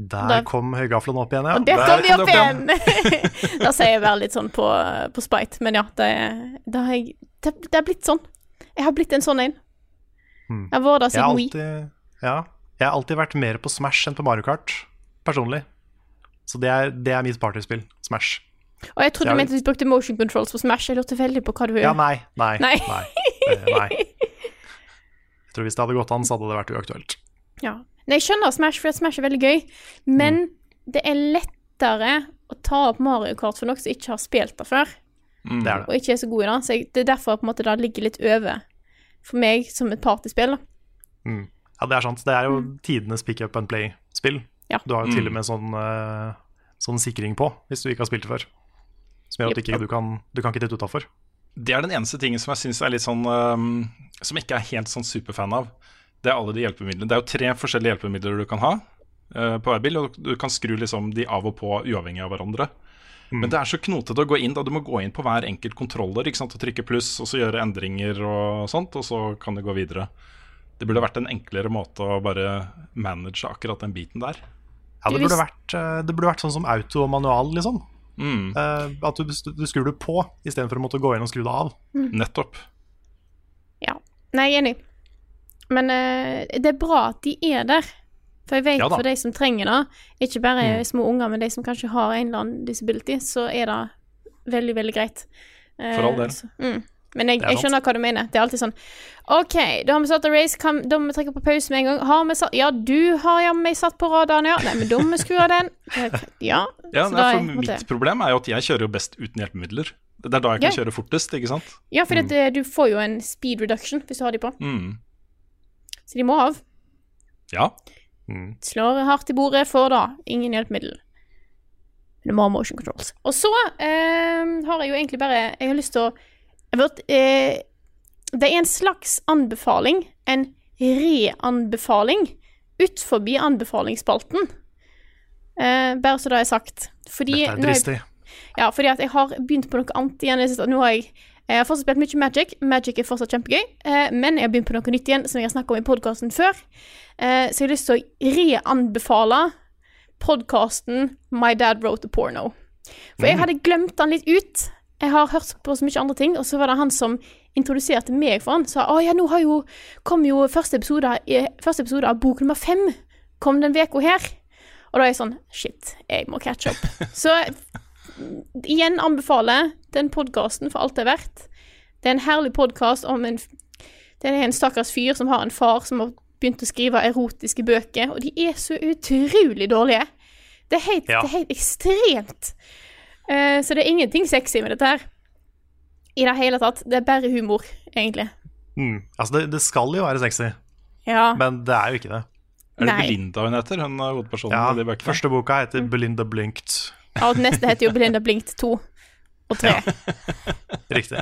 Speaker 2: Der
Speaker 1: da,
Speaker 2: kom høygaflene opp igjen, ja.
Speaker 1: Og der kom de opp igjen! [laughs] da sier jeg bare litt sånn på, på spite, men ja, det, det, har jeg, det, det er blitt sånn. Jeg har blitt en sånn en.
Speaker 2: Hmm.
Speaker 1: Jeg har vært der siden Wii.
Speaker 2: ja, jeg har alltid vært mer på Smash enn på Mario Kart, personlig. Så det er, det er mitt partyspill. Smash.
Speaker 1: Og jeg trodde du mente du brukte motion controls på Smash. Jeg lurte veldig på hva du
Speaker 2: Ja, nei. Nei.
Speaker 1: Nei.
Speaker 2: Nei. Eh, nei. Jeg tror Hvis det hadde gått an, så hadde det vært uaktuelt. [laughs]
Speaker 1: Ja. Nei, jeg skjønner Smash, for Smash er veldig gøy, men
Speaker 2: mm.
Speaker 1: det er lettere å ta opp Mario Kart for noen som ikke har spilt det før,
Speaker 2: Det er det.
Speaker 1: og ikke er så god i det. Så jeg, det er derfor på en måte det ligger litt over for meg som et partyspill. da.
Speaker 2: Ja, det er sant. Det er jo tidenes pick up and play-spill.
Speaker 1: Mm. Ja.
Speaker 2: Du har jo til og med sånn, eh, sånn sikring på, hvis du ikke har spilt det før. Som gjør at ikke, du, kan, du kan ikke titte utafor.
Speaker 3: Det er den eneste tingen som jeg syns er litt sånn um, Som jeg ikke er helt sånn superfan av. Det er alle de hjelpemidlene. Det er jo tre forskjellige hjelpemidler du kan ha uh, på hver bil, og du kan skru liksom de av og på uavhengig av hverandre. Men det er så knotete å gå inn. da Du må gå inn på hver enkelt kontroller ikke sant? og trykke pluss, og så gjøre endringer og sånt, og så kan det gå videre. Det burde vært en enklere måte å bare manage akkurat den biten der.
Speaker 2: Ja, det, burde vært, eh, det burde vært sånn som auto og manual, liksom.
Speaker 3: Mm,
Speaker 2: Uh, at du, du skrur det på istedenfor å måtte gå inn og skru det av.
Speaker 3: nettopp.
Speaker 1: Ja. Nei, jeg er enig. Men eh, det er bra at de er der. For jeg vet
Speaker 2: Ja
Speaker 1: for de som trenger det, ikke bare
Speaker 2: Mm.
Speaker 1: små unger, men de som kanskje har en eller annen disability, så er det veldig, veldig greit. Eh,
Speaker 3: For all del.
Speaker 1: så- mm. Men jeg, jeg skjønner hva du mener. Det er alltid sånn OK, da har vi satt en race, kan, da må vi trekke på pause med en gang. Har vi satt Ja, du har jammen meg satt på radaren, ja. Nei, men da må vi skru av den. [laughs] Eh, Ja.
Speaker 3: Ja, nei, for Mitt problem er jo at jeg kjører jo best uten hjelpemidler. Det er da jeg kan
Speaker 1: Ja.
Speaker 3: kjøre fortest, ikke sant?
Speaker 1: Ja, for du får jo en speed reduction hvis du har de på.
Speaker 3: Mm.
Speaker 1: Så de må av.
Speaker 3: Ja.
Speaker 1: Slår hardt i bordet, får da ingen hjelpemiddel. Men du må ha motion controls. Og så eh, har jeg jo egentlig bare Jeg har lyst til å jeg vet, eh, Det er en slags anbefaling, en re-anbefaling, ut forbi anbefalingsspalten. Eh, bare så det er sagt. Fordi
Speaker 2: Dette er
Speaker 1: nå jeg-
Speaker 2: dristig.
Speaker 1: ja, fordi at jeg har begynt på noe annet igjen. det. Nå har jeg, jeg har fortsatt spilt mye Magic. Magic er fortsatt kjempegøy. Eh, men jeg har begynt på noe nytt igjen, som jeg har snakket om i podkasten før. Eh, så jeg har lyst til å reanbefale podkasten My Dad Wrote a Porno. For jeg hadde glemt den litt ut. Jeg har hørt på så mye andre ting, og så var det han som introduserte meg for han. Sa å ja, nå har jo, kom jo første episode, eh, første episode av bok nummer fem. Kom den uka her. Og da er jeg sånn Shit, jeg må catch up. [laughs] Så igjen anbefaler den podkasten for alt det er verdt. Det er en herlig podkast om en Det er en stakkars fyr som har en far som har begynt å skrive erotiske bøker, og de er så utrolig dårlige. Det er helt,
Speaker 2: Ja.
Speaker 1: det er helt ekstremt. Uh, så det er ingenting sexy med dette her. I det hele tatt. Det er bare humor, egentlig.
Speaker 2: Mm. Altså, det, det skal jo være sexy,
Speaker 1: Ja.
Speaker 2: men det er jo ikke det.
Speaker 3: Er det
Speaker 1: Nei.
Speaker 3: Belinda hun heter, hun er hovedpersonen
Speaker 2: Ja,
Speaker 3: de?
Speaker 2: Første boka
Speaker 1: Mm.
Speaker 2: heter Belinda Blinkt.
Speaker 1: Ja, og den neste heter jo Belinda Blinkt 2 og tre. [laughs]
Speaker 2: Riktig.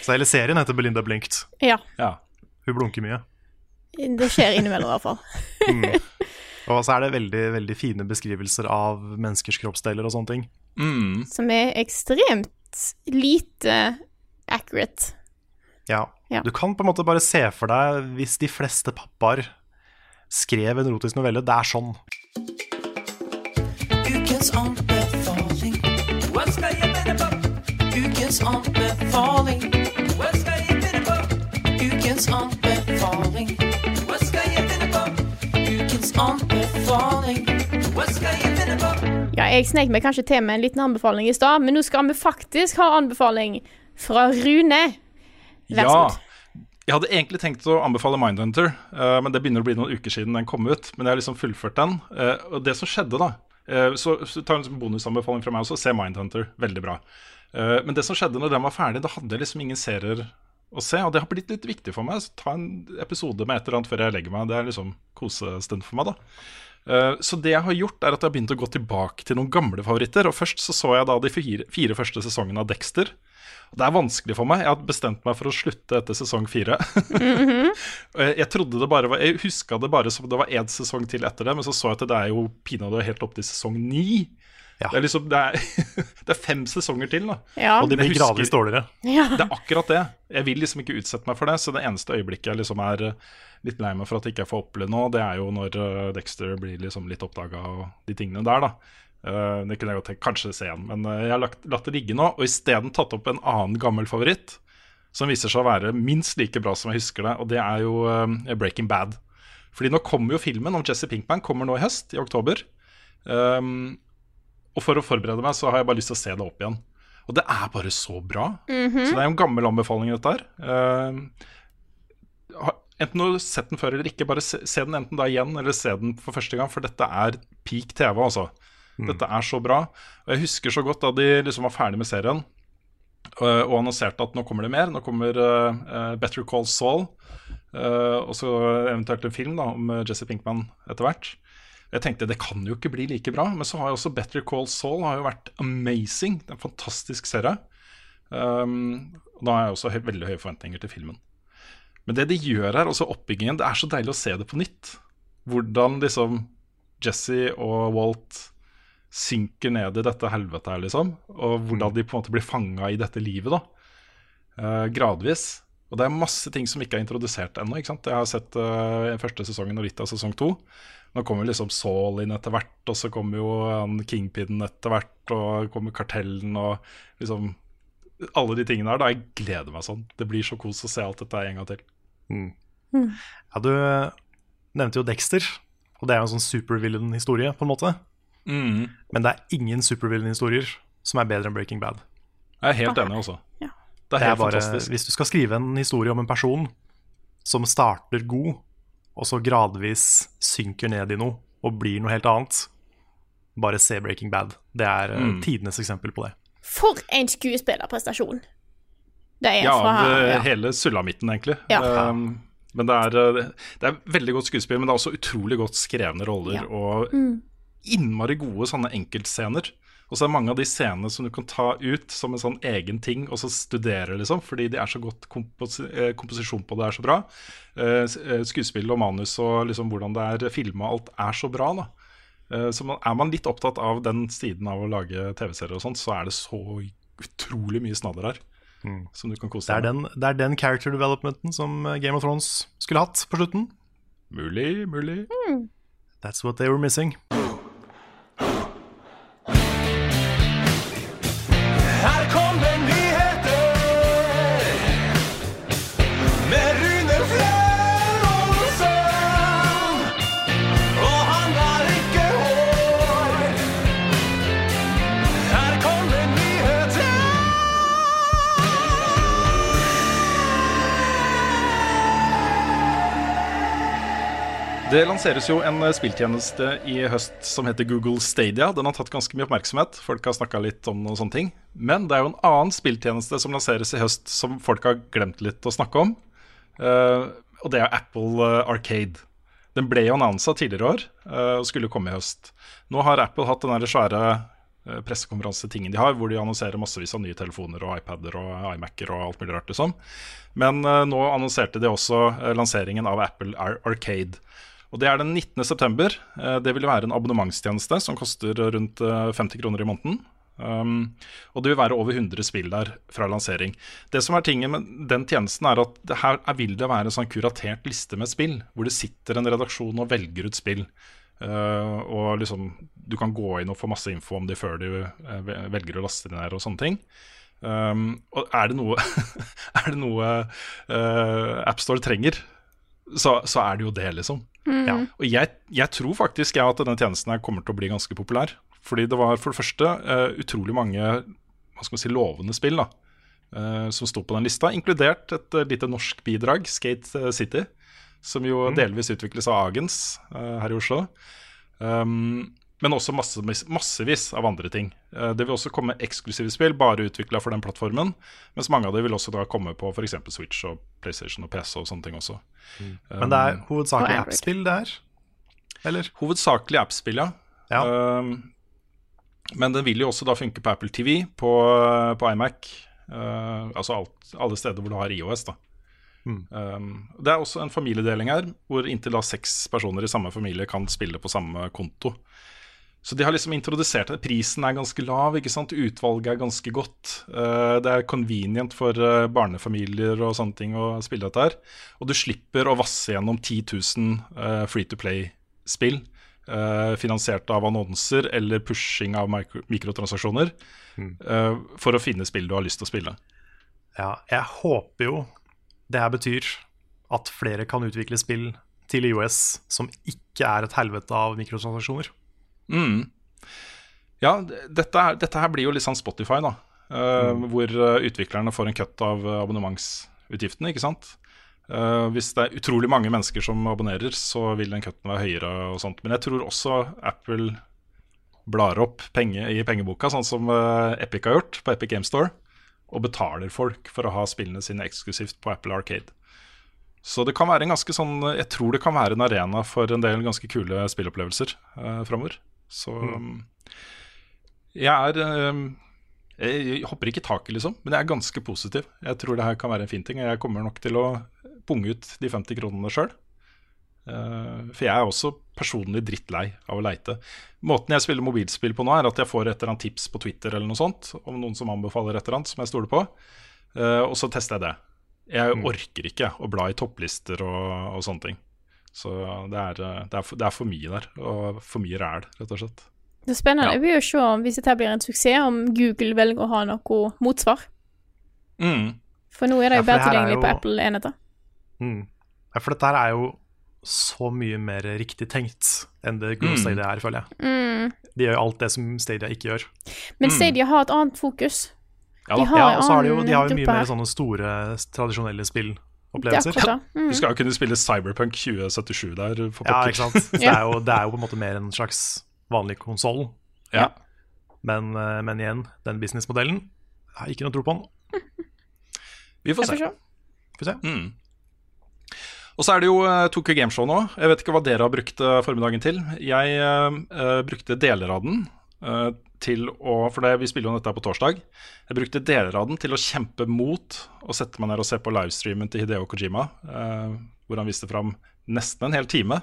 Speaker 2: Så hele serien heter Belinda Blinkt.
Speaker 1: Ja.
Speaker 3: Ja.
Speaker 2: Hun blunker mye.
Speaker 1: Det skjer innimellom, i hvert fall.
Speaker 2: Og så er det veldig, veldig fine beskrivelser av menneskers kroppsdeler og sånne ting.
Speaker 3: Mm.
Speaker 1: Som er ekstremt lite accurate.
Speaker 2: Ja.
Speaker 1: Ja.
Speaker 2: Du kan på en måte bare se for deg hvis de fleste pappaer skrev en erotisk novelle. Det er sånn.
Speaker 4: Ukens anbefaling. Hva skal jeg? Ukens anbefaling. Hva skal jeg finne på? Ukens anbefaling. Hva skal jeg finne på? Ukens anbefaling. Hva skal jeg finne på?
Speaker 1: Ja, jeg snek meg kanskje til med en liten anbefaling i stad, men nå skal vi faktisk ha anbefaling fra Rune. Vær så
Speaker 3: Ja.
Speaker 1: god.
Speaker 3: Jeg hadde egentlig tenkt å anbefale Mindhunter, uh, men det begynner å bli noen uker siden den kom ut. Men jeg har liksom fullført den. eh, og det som skjedde, da eh, Så, så tar en bonusanbefaling fra meg også. Se Mindhunter. Veldig bra. Eh, men det som skjedde når den var ferdig, da hadde jeg liksom ingen serier å se. Og det har blitt litt viktig for meg. Så ta en episode med et eller annet før jeg legger meg. Det er liksom kosestund for meg, da. Eh, Så det jeg har gjort, er at jeg har begynt å gå tilbake til noen gamle favoritter. Og først så så jeg da de fire, fire første sesongene av Dexter. Det er vanskelig for meg. Jeg har bestemt meg for å slutte etter sesong fire. [laughs] Mm jeg, jeg trodde det bare var Jeg huska det bare som det var én sesong til etter det, men så så jeg at det er jo pinadø helt opp til sesong ni.
Speaker 2: Ja.
Speaker 3: Det er liksom Det er, [laughs] det er fem sesonger til, da.
Speaker 1: Ja.
Speaker 2: Og de blir gradvis dårligere.
Speaker 1: ja.
Speaker 3: Det er akkurat det. Jeg vil liksom ikke utsette meg for det. Så det eneste øyeblikket jeg liksom er eh, litt lei meg for at jeg ikke får oppleve nå, det er jo når eh, Dexter blir liksom litt oppdaga og de tingene der, da. Uh, det kunne jeg godt tenkt kanskje se igjen, men jeg har lagt, latt det ligge nå. Og isteden tatt opp en annen gammel favoritt, som viser seg å være minst like bra som jeg husker det, og det er jo uh, Breaking Bad. Fordi nå kommer jo filmen om Jesse Pinkman kommer nå i høst, i oktober. Um, og for å forberede meg, så har jeg bare lyst til å se det opp igjen. Og det er bare så bra. Så det er jo en gammel anbefaling, dette her. Uh, enten du har sett den før eller ikke, bare se, se den enten da igjen eller se den for første gang, for dette er peak TV, altså. Dette er så bra. Og jeg husker så godt da de liksom var ferdig med serien uh, og annonserte at nå kommer det mer. Nå kommer uh, Better Call Saul, og så eventuelt en film da om Jesse Pinkman etter hvert. Jeg tenkte det kan jo ikke bli like bra, men så har jo også Better Call Saul har jo vært amazing. Det er en fantastisk serie. Um, da har jeg også høy, veldig høye forventninger til filmen. Men det de gjør her, også oppbyggingen, det er så deilig å se det på nytt. Hvordan liksom Jesse og Walt synker ned i dette helvetet her, liksom. Og hvordan de på en måte blir fanga i dette livet, da. Uh, gradvis. Og det er masse ting som ikke er introdusert ennå. Jeg har sett uh, første sesongen og litt av sesong to. Nå kommer liksom Saul inn etter hvert, og så kommer jo han Kingpin etter hvert, og kommer Kartellen og liksom Alle de tingene her. da, Jeg gleder meg sånn. Det blir så kos å se alt dette en gang til.
Speaker 2: Ja, du nevnte jo Dexter, og det er jo en sånn supervillain-historie, på en måte. Men det er ingen supervillain-historier som er bedre enn Breaking Bad.
Speaker 3: Jeg er helt enig også.
Speaker 1: Ja.
Speaker 3: Det er
Speaker 2: Det er bare,
Speaker 3: fantastisk.
Speaker 2: hvis du skal skrive en historie om en person som starter god, og så gradvis synker ned i noe og blir noe helt annet, bare se Breaking Bad. Det er eh,
Speaker 3: Mm.
Speaker 2: tidenes eksempel på det.
Speaker 1: For en skuespillerprestasjon. Det er
Speaker 3: Ja,
Speaker 1: fra
Speaker 3: det,
Speaker 1: ja.
Speaker 3: hele sulamitten, egentlig.
Speaker 1: Ja.
Speaker 3: Um, men det er, uh, det er veldig godt skuespill, men det er også utrolig godt skrevne roller.
Speaker 1: Ja.
Speaker 3: Og innmari gode sånne enkeltscener. Og så er mange av de scenene som du kan ta ut som en sånn egen ting, og så studere, liksom. Fordi de er så godt kompos eh, komposisjon på det er så bra. Eh, eh, Skuespill og manus og liksom hvordan det er filma, alt er så bra, da. Eh, Så man, er man litt opptatt av den siden av å lage TV-serier og sånt, så er det så utrolig mye snadder her. Som du kan kose deg med.
Speaker 2: den, det er den character developmenten som Game of Thrones skulle hatt på slutten.
Speaker 3: Mulig, mulig.
Speaker 2: That's what they were missing.
Speaker 3: Det lanseres jo en eh, spilltjeneste i høst som heter Google Stadia. Den har tatt ganske mye oppmerksomhet. Folk har snakka litt om noen sånne ting. Men det er jo en annen spilltjeneste som lanseres i høst som folk har glemt litt å snakke om. Uh, og det er Apple eh, Arcade. Den ble jo annonsa tidligere år uh, og skulle komme i høst. Nå har Apple hatt den svære pressekonferansetingen de har, hvor de annonserer massevis av nye telefoner og iPader og iMac-er og alt mulig rart. Liksom. Men uh, nå annonserte de også lanseringen av Apple Arcade. Og Det er den 19. september. Eh, Det vil være en abonnementstjeneste som koster rundt eh, 50 kroner i måneden. Um, og det vil være over 100 spill der fra lansering. Det som er tingen med den tjenesten, er at det her er, vil det være en sånn kuratert liste med spill, hvor det sitter en redaksjon og velger ut spill. Uh, og liksom Du kan gå inn og få masse info om de før du velger å laste ned og sånne ting. Um, og er det noe, [laughs] er det noe uh, AppStore trenger, så, så er det jo det, liksom. Ja. Og jeg, jeg tror faktisk ja, at denne tjenesten her kommer til å bli ganske populær. Fordi det var for det første uh, utrolig mange hva skal man si, lovende spill da, uh, som sto på den lista, inkludert et uh, lite norsk bidrag, Skate City, som jo delvis utvikles av Agens her i Oslo. Um, men også masse, massevis av andre ting. Eh, det vil også komme eksklusive spill, bare utvikla for den plattformen. Mens mange av dem vil også da komme på f.eks. Switch og PlayStation og PC og sånne ting også.
Speaker 2: Men det er hovedsakelig
Speaker 1: appspill
Speaker 2: app-spill det er? Eller?
Speaker 3: Hovedsakelig appspill, ja.
Speaker 2: Ja.
Speaker 3: Um, men den vil jo også da funke på Apple TV, på, på iMac. uh, altså alt, alle steder hvor du har IOS. da
Speaker 2: Mm.
Speaker 3: um, Det er også en familiedeling her, hvor inntil da seks personer i samme familie kan spille på samme konto. Så de har liksom introdusert det. Prisen er ganske lav, ikke sant? utvalget er ganske godt. Uh, det er convenient for uh, barnefamilier og sånne ting å spille dette her. Og du slipper å vasse gjennom 10 000 uh, free to play-spill finansiert av annonser eller pushing av mikro mikrotransaksjoner uh, for å finne spill du har lyst til å spille.
Speaker 2: Ja, jeg håper jo det her betyr at flere kan utvikle spill til IOS som ikke er et helvete av mikrotransaksjoner.
Speaker 3: Mm. Ja, dette, dette her blir jo litt sånn Spotify, da. eh, Hvor eh, utviklerne får en cut av eh, abonnementsutgiftene, ikke sant. Uh, hvis det er utrolig mange mennesker som abonnerer, så vil den cutten være høyere og sånt. Men jeg tror også Apple blar opp penge i pengeboka, sånn som uh, Epic har gjort på Epic Game Store, og betaler folk for å ha spillene sine eksklusivt på Apple Arcade. Så det kan være en ganske sånn Jeg tror det kan være en arena for en del ganske kule spillopplevelser uh, framover. Så mm. jeg er um, Jeg hopper ikke i taket, liksom, men jeg er ganske positiv. Jeg tror det her kan være en fin ting. og Jeg kommer nok til å punge ut de 50 kronene sjøl. for jeg er også personlig drittlei av å leite. Måten jeg spiller mobilspill på nå, er at jeg får et eller annet tips på Twitter eller noe sånt om noen som anbefaler et eller annet som jeg stoler på, eh, og så tester jeg det. Jeg orker ikke å bla i topplister og, og sånne ting. Så det er, det, er for, det er for mye der, og for mye ræl, rett og slett.
Speaker 1: Det er spennende.
Speaker 3: Ja.
Speaker 1: Jeg vil jo se om hvis dette blir en suksess, om Google velger å ha noe motsvar.
Speaker 3: Mm.
Speaker 1: For nå er det jo
Speaker 2: ja, bedre tilgjengelig
Speaker 1: tilgjengelig på Apple-enheter.
Speaker 2: Mm. Ja, for dette her er jo så mye mer riktig tenkt enn det Google
Speaker 3: Mm.
Speaker 2: Stadia er, føler jeg.
Speaker 1: Mm.
Speaker 2: De gjør jo alt det som Stadia ikke gjør.
Speaker 1: Men Stadia har et annet fokus.
Speaker 3: Ja
Speaker 1: De har
Speaker 2: Ja, og så har de jo, de har jo mye mer sånne store, tradisjonelle
Speaker 1: Det er Ja, mm.
Speaker 3: Du skal jo kunne spille Cyberpunk 2077 der, for
Speaker 2: Ja, ikke sant? Det, er jo, [laughs] det er jo på en måte mer en slags vanlig konsoll.
Speaker 3: Ja.
Speaker 2: Men, eh, men igjen, den businessmodellen jeg har ikke noe tro på den. [laughs]
Speaker 3: Vi får se.
Speaker 2: Får se.
Speaker 3: Mm. Og så er det jo uh, Tokyo Gameshow nå. Jeg vet ikke hva dere har brukt eh, formiddagen til. Jeg eh, eh, brukte deler av den eh, til å For det, vi spiller jo dette på torsdag. Jeg brukte deler av den til å kjempe mot å sette meg ned og se på livestreamen til Hideo Kojima, eh, hvor han viste fram nesten en hel time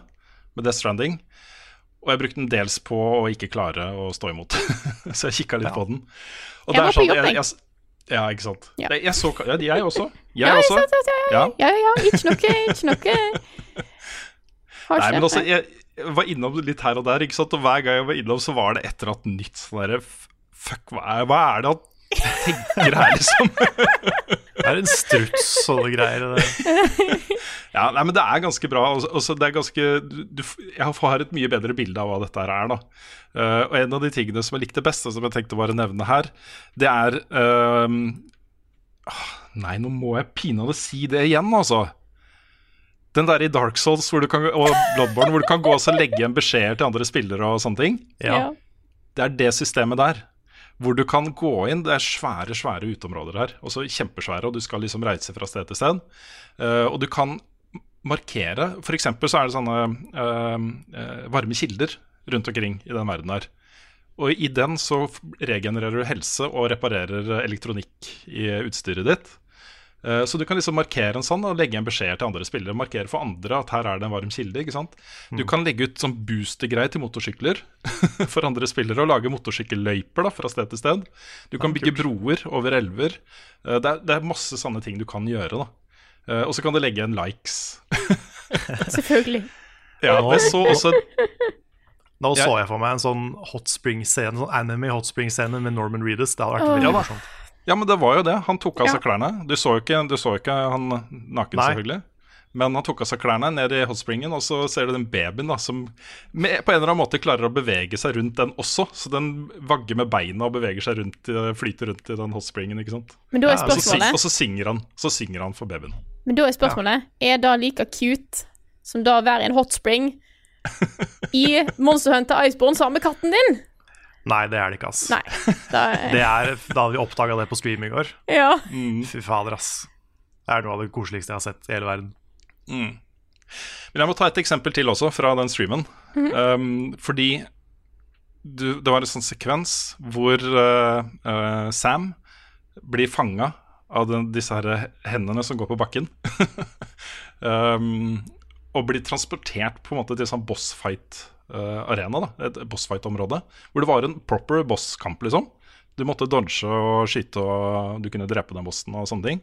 Speaker 3: med Death Stranding. Og jeg brukte den dels på å ikke klare å stå imot. så jeg kikka litt
Speaker 2: Ja.
Speaker 3: på den. Og
Speaker 1: Jeg var
Speaker 3: er
Speaker 1: på
Speaker 3: sånn-
Speaker 1: jobb, jeg.
Speaker 3: jeg- Ja, ikke sant.
Speaker 1: Ja.
Speaker 3: Jeg, jeg, så, ja, jeg også. Jeg
Speaker 1: Ja,
Speaker 3: også.
Speaker 1: ja,
Speaker 3: Ja.
Speaker 1: ja, ja, ikke noe, ikke noe.
Speaker 3: Nei, men altså, jeg, jeg var innom det litt her og der, ikke sant? og hver gang jeg var innom, så var det et eller annet nytt sånn derre Fuck, hva er, hva er det han tenker her, liksom? [laughs]
Speaker 2: Det er en struts og noe greier.
Speaker 3: Ja, nei, men det er ganske bra. og så- det er ganske du, Jeg har et mye bedre bilde av hva dette her er, da. Uh, og en av de tingene som jeg likte best, og som jeg tenkte bare nevne her, det er ah, Nei, nå må jeg pinadø si det igjen, altså. Den der i Dark Souls hvor du kan, og Bloodborne hvor du kan gå og legge igjen beskjeder til andre spillere og sånne ting.
Speaker 2: Ja.
Speaker 3: Det er det systemet der. Hvor du kan gå inn. Det er svære svære uteområder her. Også kjempesvære, og du skal liksom reise fra sted til sted. Uh, og du kan markere F.eks. så er det sånne uh, uh, varme kilder rundt omkring i den verden her. Og i den så regenererer du helse og reparerer elektronikk i utstyret ditt. Eh, Så du kan liksom markere en sånn og legge en beskjed til andre spillere. Markere for andre at her er det en varm kilde. ikke sant? Du kan legge ut sånn boostergreier til motorsykler [laughs] for andre spillere. Og lage motorsykkelløyper da, fra sted til sted. Du kan bygge broer over elver. Eh, Det er, det er masse sånne ting du kan gjøre. da. Eh, Og så kan du legge igjen likes. [laughs]
Speaker 1: Selvfølgelig.
Speaker 3: Ja, jeg så også [laughs]
Speaker 2: Nå så jeg for meg en sånn hot spring-scene, sånn anime hot spring-scene med Norman Reedus. Det hadde vært veldig
Speaker 3: Ja da.
Speaker 2: morsomt.
Speaker 3: Ja, men det var jo det. Han tok av
Speaker 1: Ja.
Speaker 3: seg klærne. Du så jo ikke, du så ikke han naken,
Speaker 2: Nei.
Speaker 3: selvfølgelig. Men han tok av seg klærne ned i hotspringen, og så ser du den babyen da, som med, på en eller annen måte klarer å bevege seg rundt den også. Så den vagger med beina og beveger seg rundt, flyter rundt i den hotspringen. ikke sant?
Speaker 1: Men da er
Speaker 2: spørsmålet...
Speaker 3: Og så, og så synger han Så synger han for babyen.
Speaker 1: Men da er spørsmålet Er det like cute som da å være i en hot spring [laughs] i Monster Hunter Iceborne sammen med katten din?
Speaker 2: Nei, det er det ikke, ass.
Speaker 1: Nei. Da er, [laughs]
Speaker 2: Det er, da hadde vi oppdaga det på stream i går.
Speaker 1: ja.
Speaker 2: Fy fader, ass. Det er noe av det koseligste jeg har sett i hele verden.
Speaker 3: Men jeg må ta et eksempel til også, fra den streamen. um, fordi du, det var en sånn sekvens hvor uh, uh, Sam blir fanga av den, disse her hendene som går på bakken. [laughs] um, og blir transportert på en måte til sånn bossfight-arena. da Et bossfight-område. Hvor det var en proper bosskamp, liksom. Du måtte dodge og skyte, og du kunne drepe den bossen og sånne ting.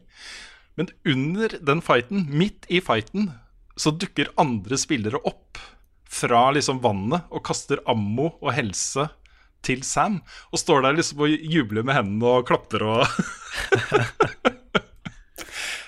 Speaker 3: Men under den fighten, midt i fighten, så dukker andre spillere opp fra liksom vannet og kaster ammo og helse til Sam. Og står der liksom og jubler med hendene og klapper og [laughs]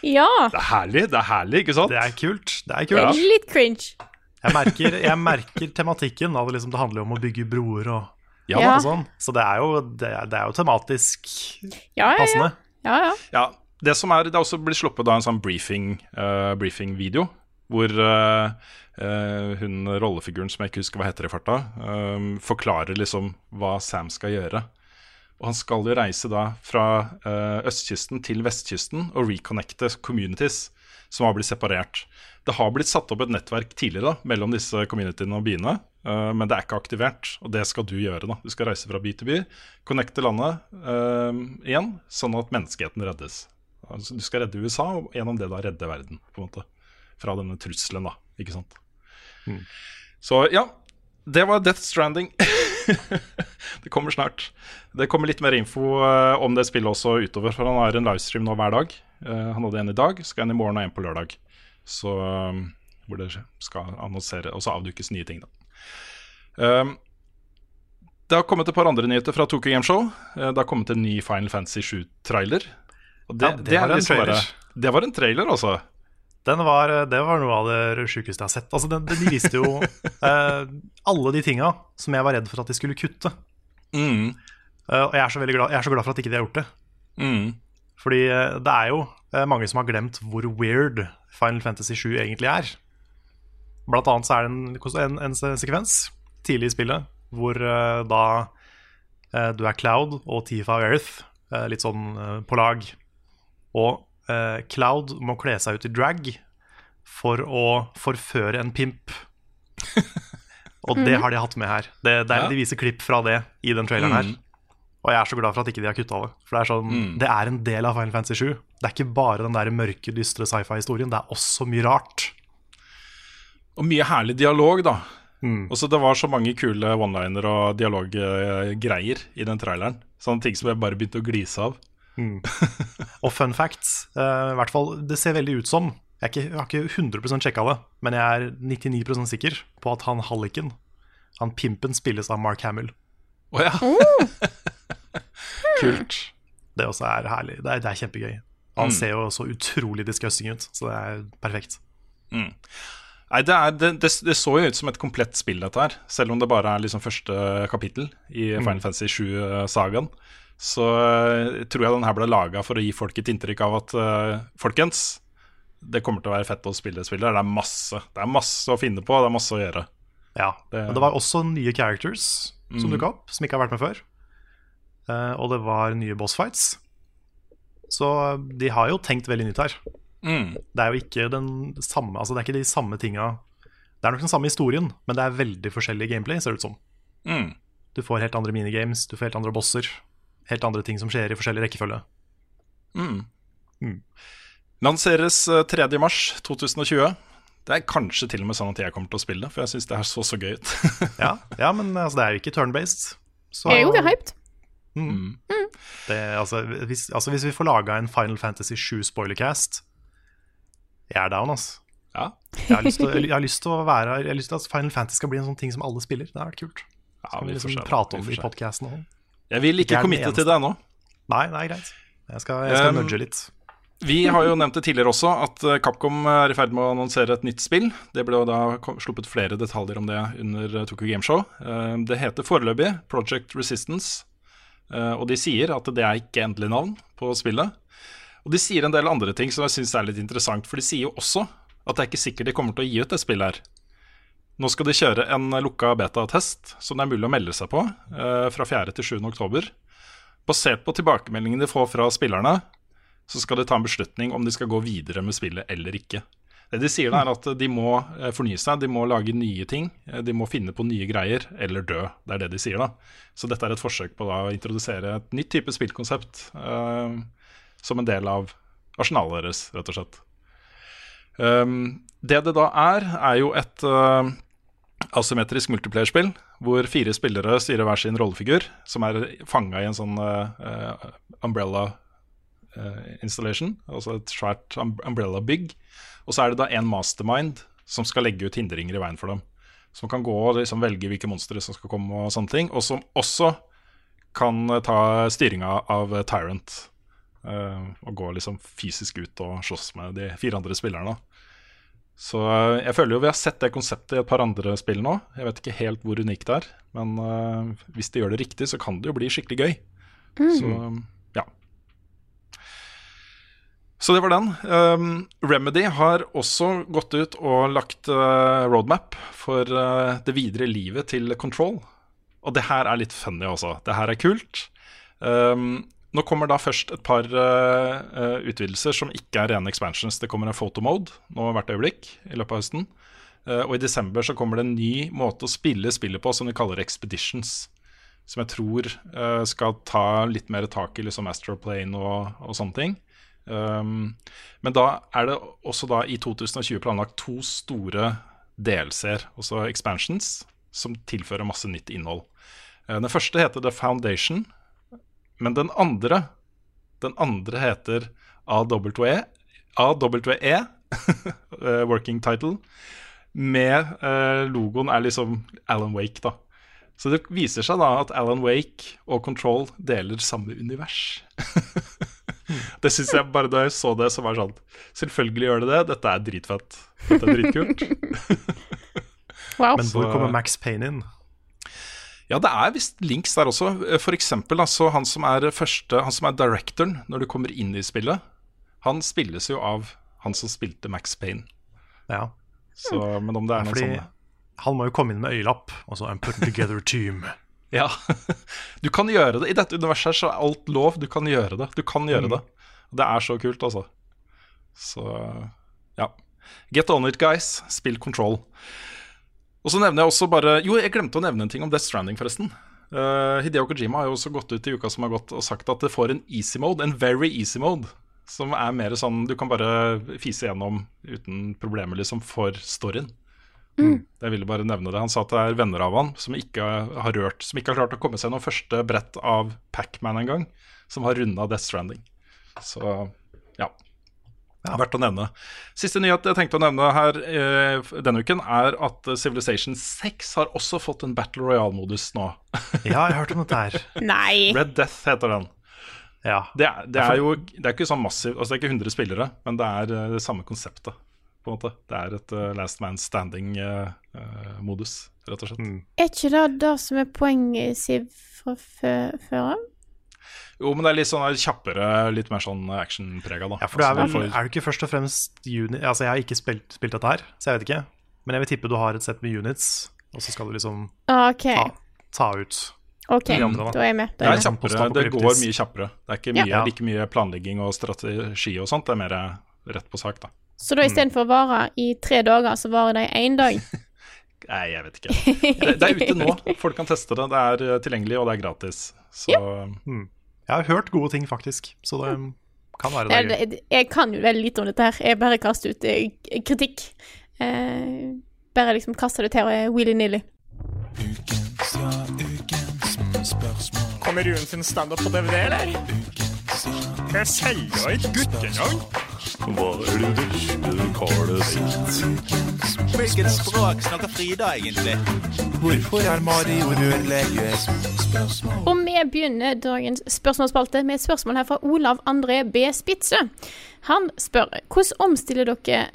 Speaker 1: ja.
Speaker 3: Det er herlig, det er herlig, ikke sant?
Speaker 2: Det er kult. Det er kult.
Speaker 1: Ja. litt cringe.
Speaker 2: Jeg, merker, jeg merker tematikken Da det. Liksom, det handler jo om å bygge broer og,
Speaker 3: Ja,
Speaker 1: Ja.
Speaker 2: og sånn. Så det er jo, det er, det er jo tematisk
Speaker 1: Ja, ja, ja.
Speaker 2: passende.
Speaker 1: ja, ja.
Speaker 3: Ja, det som er, det er også blitt sluppet da en sånn briefing, eh, briefing-video, hvor uh, uh, hun rollefiguren som jeg ikke husker hva heter i farta, uh, forklarer liksom hva Sam skal gjøre. Og han skal jo reise da fra østkysten til vestkysten og reconnecte communities som har blitt separert. Det har blitt satt opp et nettverk tidligere da, mellom disse communityene og byene, uh, men det er ikke aktivert, og det skal du gjøre. da. Du skal reise fra by til by, connecte landet uh, igjen, sånn at menneskeheten reddes. Altså, du skal redde USA, og gjennom det da redde verden, på en måte. Fra denne trusselen, da. Ikke sant. Så ja, det var Death Stranding. [laughs] det kommer snart. Det kommer litt mer info eh, om det spillet også utover, for han har en livestream nå hver dag. Eh, han hadde en i dag, skal en i morgen og en på lørdag. Så eh, hvor det skal annonsere og så avdukes nye ting, da. Um, det har kommet et par andre nyheter fra Tokyo Game Show. Eh, Det har kommet en ny Final Fantasy 7-trailer. Og det,
Speaker 2: Ja, det
Speaker 3: det,
Speaker 2: var en
Speaker 3: sånn
Speaker 2: trailer.
Speaker 3: det var en trailer, altså.
Speaker 2: Den var, det var noe av det sjukeste jeg har sett. Altså, den, den viste jo [laughs] eh, alle de tinga som jeg var redd for at de skulle kutte.
Speaker 3: Mm,
Speaker 2: Uh, og jeg er, så glad, jeg er så glad for at ikke de har gjort det.
Speaker 3: mm.
Speaker 2: Fordi eh, det er jo eh, mange som har glemt hvor weird Final Fantasy 7 egentlig er. Blant annet så er det en, en, en sekvens tidlig i spillet hvor uh, da uh, du er Cloud og Tifa og Earth, uh, litt sånn på lag. Og eh, Cloud må kle seg ut i drag for å forføre en pimp. [laughs] og det har de hatt med her. Det, det er,
Speaker 3: Ja.
Speaker 2: De viser klipp fra det i den traileren her. Og jeg er så glad for at ikke de har kutta det. For det er, sånn, det er en del av Final Fantasy 7. Det er ikke bare den der mørke, dystre sci-fi-historien. Det er også mye rart.
Speaker 3: Og mye herlig dialog, da. Og så Det var så mange kule one-liner og dialoggreier i den traileren. Sånne ting som jeg bare begynte å glise av. [laughs]
Speaker 2: Og fun facts, uh, i hvert fall, det ser veldig ut som Jeg, er ikke, jeg har ikke 100% sjekka det, men jeg er 99% sikker på at han halliken, han pimpen, spilles av Mark Hamill.
Speaker 3: Å ja. [laughs] [laughs] Kult.
Speaker 2: Det også er herlig. Det er, det er kjempegøy. Han Han ser jo så utrolig disgusting ut, så det er perfekt.
Speaker 3: Nei, det, er, det, det, det så jo ut som et komplett spill, dette her. Selv om det bare er liksom første kapittel i Final Fantasy 7-sagaen. Så eh, tror jeg den her ble laga for å gi folk et inntrykk av at uh, folkens, det kommer til å være fett å spille det spillet. Det er masse Det er masse å finne på, det er masse å gjøre.
Speaker 2: Ja,
Speaker 3: Det-
Speaker 2: Men det var også nye characters som
Speaker 3: mm.
Speaker 2: dukka opp, som ikke har vært med før. Eh, og det var nye bossfights. Så de har jo tenkt veldig nytt her.
Speaker 3: Mm.
Speaker 2: Det er jo ikke den samme Altså det er ikke de samme tinga Det er nok den samme historien, men det er veldig forskjellig gameplay, ser det ut som.
Speaker 3: Mm.
Speaker 2: Du får helt andre minigames, du får helt andre bosser. Helt andre ting som skjer i forskjellig rekkefølge.
Speaker 3: Mm.
Speaker 2: Mm.
Speaker 3: Lanseres eh, 3. mars 2020. Det er kanskje til og med sånn at jeg kommer til å spille det, for jeg syns det her så så gøy ut. [laughs]
Speaker 2: Ja, ja men altså, det er jo ikke turn-based. så-
Speaker 1: Jeg er jo hyped.
Speaker 2: Mm. Det, altså, hvis, altså, hvis vi får laga en Final Fantasy 7 spoilercast Jeg er down, altså.
Speaker 3: Ja.
Speaker 2: Jeg har lyst til, jeg har lyst til å være Jeg har lyst til at Final Fantasy skal bli en sånn ting som alle spiller. Det har vært kult.
Speaker 3: Ja, vi
Speaker 2: vi liksom prate om
Speaker 3: vi
Speaker 2: det i podkasten.
Speaker 3: Jeg vil
Speaker 2: Ikke
Speaker 3: committe til det ennå.
Speaker 2: Nei, det er greit. Jeg skal, jeg skal
Speaker 3: Um,
Speaker 2: nudge litt.
Speaker 3: Vi har jo nevnt det tidligere også, at eh, Capcom er i ferd med å annonsere et nytt spill. Det ble jo da sluppet flere detaljer om det under eh, Tokyo Gameshow. Eh, Det heter foreløpig Project Resistance, og de sier at det er ikke endelig navn på spillet. Og de sier en del andre ting som jeg syns er litt interessant, for de sier jo også at det er ikke sikkert de kommer til å gi ut det spillet her. Nå skal de kjøre en lukka beta-test som det er mulig å melde seg på eh, fra 4. til 7. oktober. Basert på tilbakemeldingene de får fra spillerne, så skal de ta en beslutning om de skal gå videre med spillet eller ikke. Det de sier da er at de må eh, fornye seg, de må lage nye ting. eh, De må finne på nye greier, eller dø. Det er det de sier, da. Så dette er et forsøk på da å introdusere et nytt type spillkonsept uh, som en del av arsenalet deres, rett og slett. Um, det det da er, er jo et uh, asymmetrisk multiplayerspill hvor fire spillere styrer hver sin rollefigur, som er fanga i en sånn eh, umbrella uh, installation, altså et svært um umbrella-bygg. Og så er det da en mastermind som skal legge ut hindringer i veien for dem. Som kan gå og liksom velge hvilke monstre som skal komme, og sånne ting. Og som også kan eh, ta styringa av eh, Tyrant. eh, og gå liksom fysisk ut og slåss med de fire andre spillerne. Så jeg føler jo vi har sett det konseptet i et par andre spill nå. Jeg vet ikke helt hvor unikt det er, men hvis de gjør det riktig, så kan det jo bli skikkelig gøy. Så ja. Så det var den. Um, Remedy har også gått ut og lagt uh, roadmap for uh, det videre livet til Control. Og det her er litt funny også. Det her er kult. Um, nå kommer da først et par uh, utvidelser som ikke er rene expansions. Det kommer en photomode nå hvert øyeblikk i løpet av høsten. Og i desember så kommer det en ny måte å spille spillet på som vi kaller expeditions. Som jeg tror skal ta litt mer tak i liksom Astroplane og, og sånne ting. Um, men da er det også da i 2020 planlagt to store DLC-er, også expansions, som tilfører masse nytt innhold. Uh, Den første heter The Foundation, men den andre Den andre heter AWE, AWE [laughs] eh, working title, med uh, logoen er liksom Alan Wake, da. Så det viser seg da at Alan Wake og Control deler samme univers. [laughs] [laughs] det syns jeg bare da jeg så det, så var det sånn Selvfølgelig gjør det det. Dette er dritfett. Dette er dritkult. [laughs]
Speaker 1: Wow.
Speaker 2: Men hvor kommer Max Payne inn?
Speaker 3: Ja, det er visst links der også. For eksempel altså, han som er første Han som er directoren når du kommer inn i spillet, han spilles jo av han som spilte Max Payne.
Speaker 2: Ja,
Speaker 3: Så, men om det er noen
Speaker 2: fordi
Speaker 3: sånne
Speaker 2: han må jo komme inn med øyelapp. Og så I'm putting together a team.
Speaker 3: Ja. [laughs] Du kan gjøre det. I dette universet så er alt lov. Du kan gjøre det. Du kan gjøre det. Det er så kult, altså. Så ja. Get on it, guys. Spill Control. Og så nevner jeg også bare Jo, jeg glemte å nevne en ting om Death Stranding, forresten. Uh, Hideo Kojima har jo også gått ut i uka som har gått og sagt at det får en easy mode, en very easy mode. Som er mer sånn du kan bare fise gjennom uten problemer, liksom, for storyen. Jeg ville bare nevne det. Han sa at det er venner av han som ikke har rørt Som ikke har klart å komme seg gjennom første brett av Pac-Man engang, som har runda Death Stranding. Så ja. Verdt å nevne. Siste nyhet jeg tenkte å nevne her eh, denne uken, er at Civilization 6 har også fått en Battle Royale-modus nå.
Speaker 2: Ja, jeg har hørt om dette her. [laughs]
Speaker 1: Nei.
Speaker 3: Red Death heter den.
Speaker 2: Ja.
Speaker 3: Det er, det er jo det er ikke sånn massiv Altså det er ikke 100 spillere, men det er eh, det samme konseptet. På en måte Det er et uh, last man standing-modus, rett og slett.
Speaker 1: Er ikke det det som er poenget, Siv, fra før av?
Speaker 3: Jo, men det er litt sånn kjappere, litt mer sånn actionprega, da.
Speaker 2: Ja, for du er, vel,
Speaker 3: for...
Speaker 2: er du ikke først og fremst uni Altså, jeg har ikke spilt, spilt dette her, så jeg vet ikke. Men jeg vil tippe du har et sett med units, og så skal du liksom
Speaker 1: okay.
Speaker 2: ta, ta ut
Speaker 1: ok,
Speaker 2: de andre, da.
Speaker 1: da er jeg med.
Speaker 3: Det
Speaker 1: er jeg med.
Speaker 2: sånn
Speaker 3: det går mye kjappere. Det er ikke
Speaker 1: Ja.
Speaker 3: like mye planlegging og strategi og sånt. Det er mer rett på sak, da.
Speaker 1: Så da istedenfor å vare i tre dager, så varer det i én dag? [laughs]
Speaker 3: Nei, jeg vet ikke. Det, det er ute nå. [laughs] Folk kan teste det. Det er eh, tilgjengelig, og det er gratis. Så
Speaker 2: Jeg har hørt gode ting, faktisk, så det kan være det.
Speaker 1: Jeg, jeg kan jo veldig lite om dette her. Jeg bare kaster ut eh, kritikk. Eh, bare liksom kaster det til og er willy-nilly.
Speaker 5: Kommer Rune sin standup på DVD, eller? Jeg selger et guttenavn.
Speaker 6: Hva er det verste karet sitt?
Speaker 7: Hvilket språk snakker Frida egentlig?
Speaker 6: Hvorfor er Mario rørlege?
Speaker 1: Og vi begynner dagens spørsmålsspalte med et spørsmål her fra Olav André B. Spitze. Han spør hvordan omstiller dere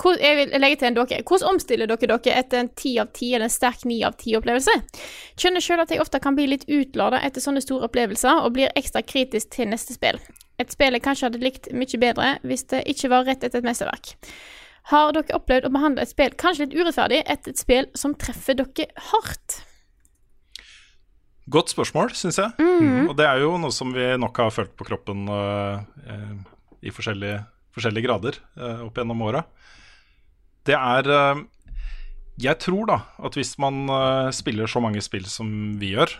Speaker 1: hvor, jeg vil legge til en dere. Hvordan omstiller dere dere etter en ti av ti eller en sterk ni av ti-opplevelse? Skjønner sjøl at jeg ofte kan bli litt utlada etter sånne store opplevelser, og blir ekstra kritisk til neste spill. Et spill jeg kanskje hadde likt mye bedre hvis det ikke var rett etter et mesterverk. Har dere opplevd å behandle et spill kanskje litt urettferdig etter et spill som treffer dere hardt?
Speaker 3: Godt spørsmål, syns jeg.
Speaker 1: Mhm.
Speaker 3: Og det er jo noe som vi nok har følt på kroppen uh, i forskjellige, forskjellige grader uh, opp gjennom åra. Det er eh, Jeg tror da at hvis man eh, spiller så mange spill som vi gjør,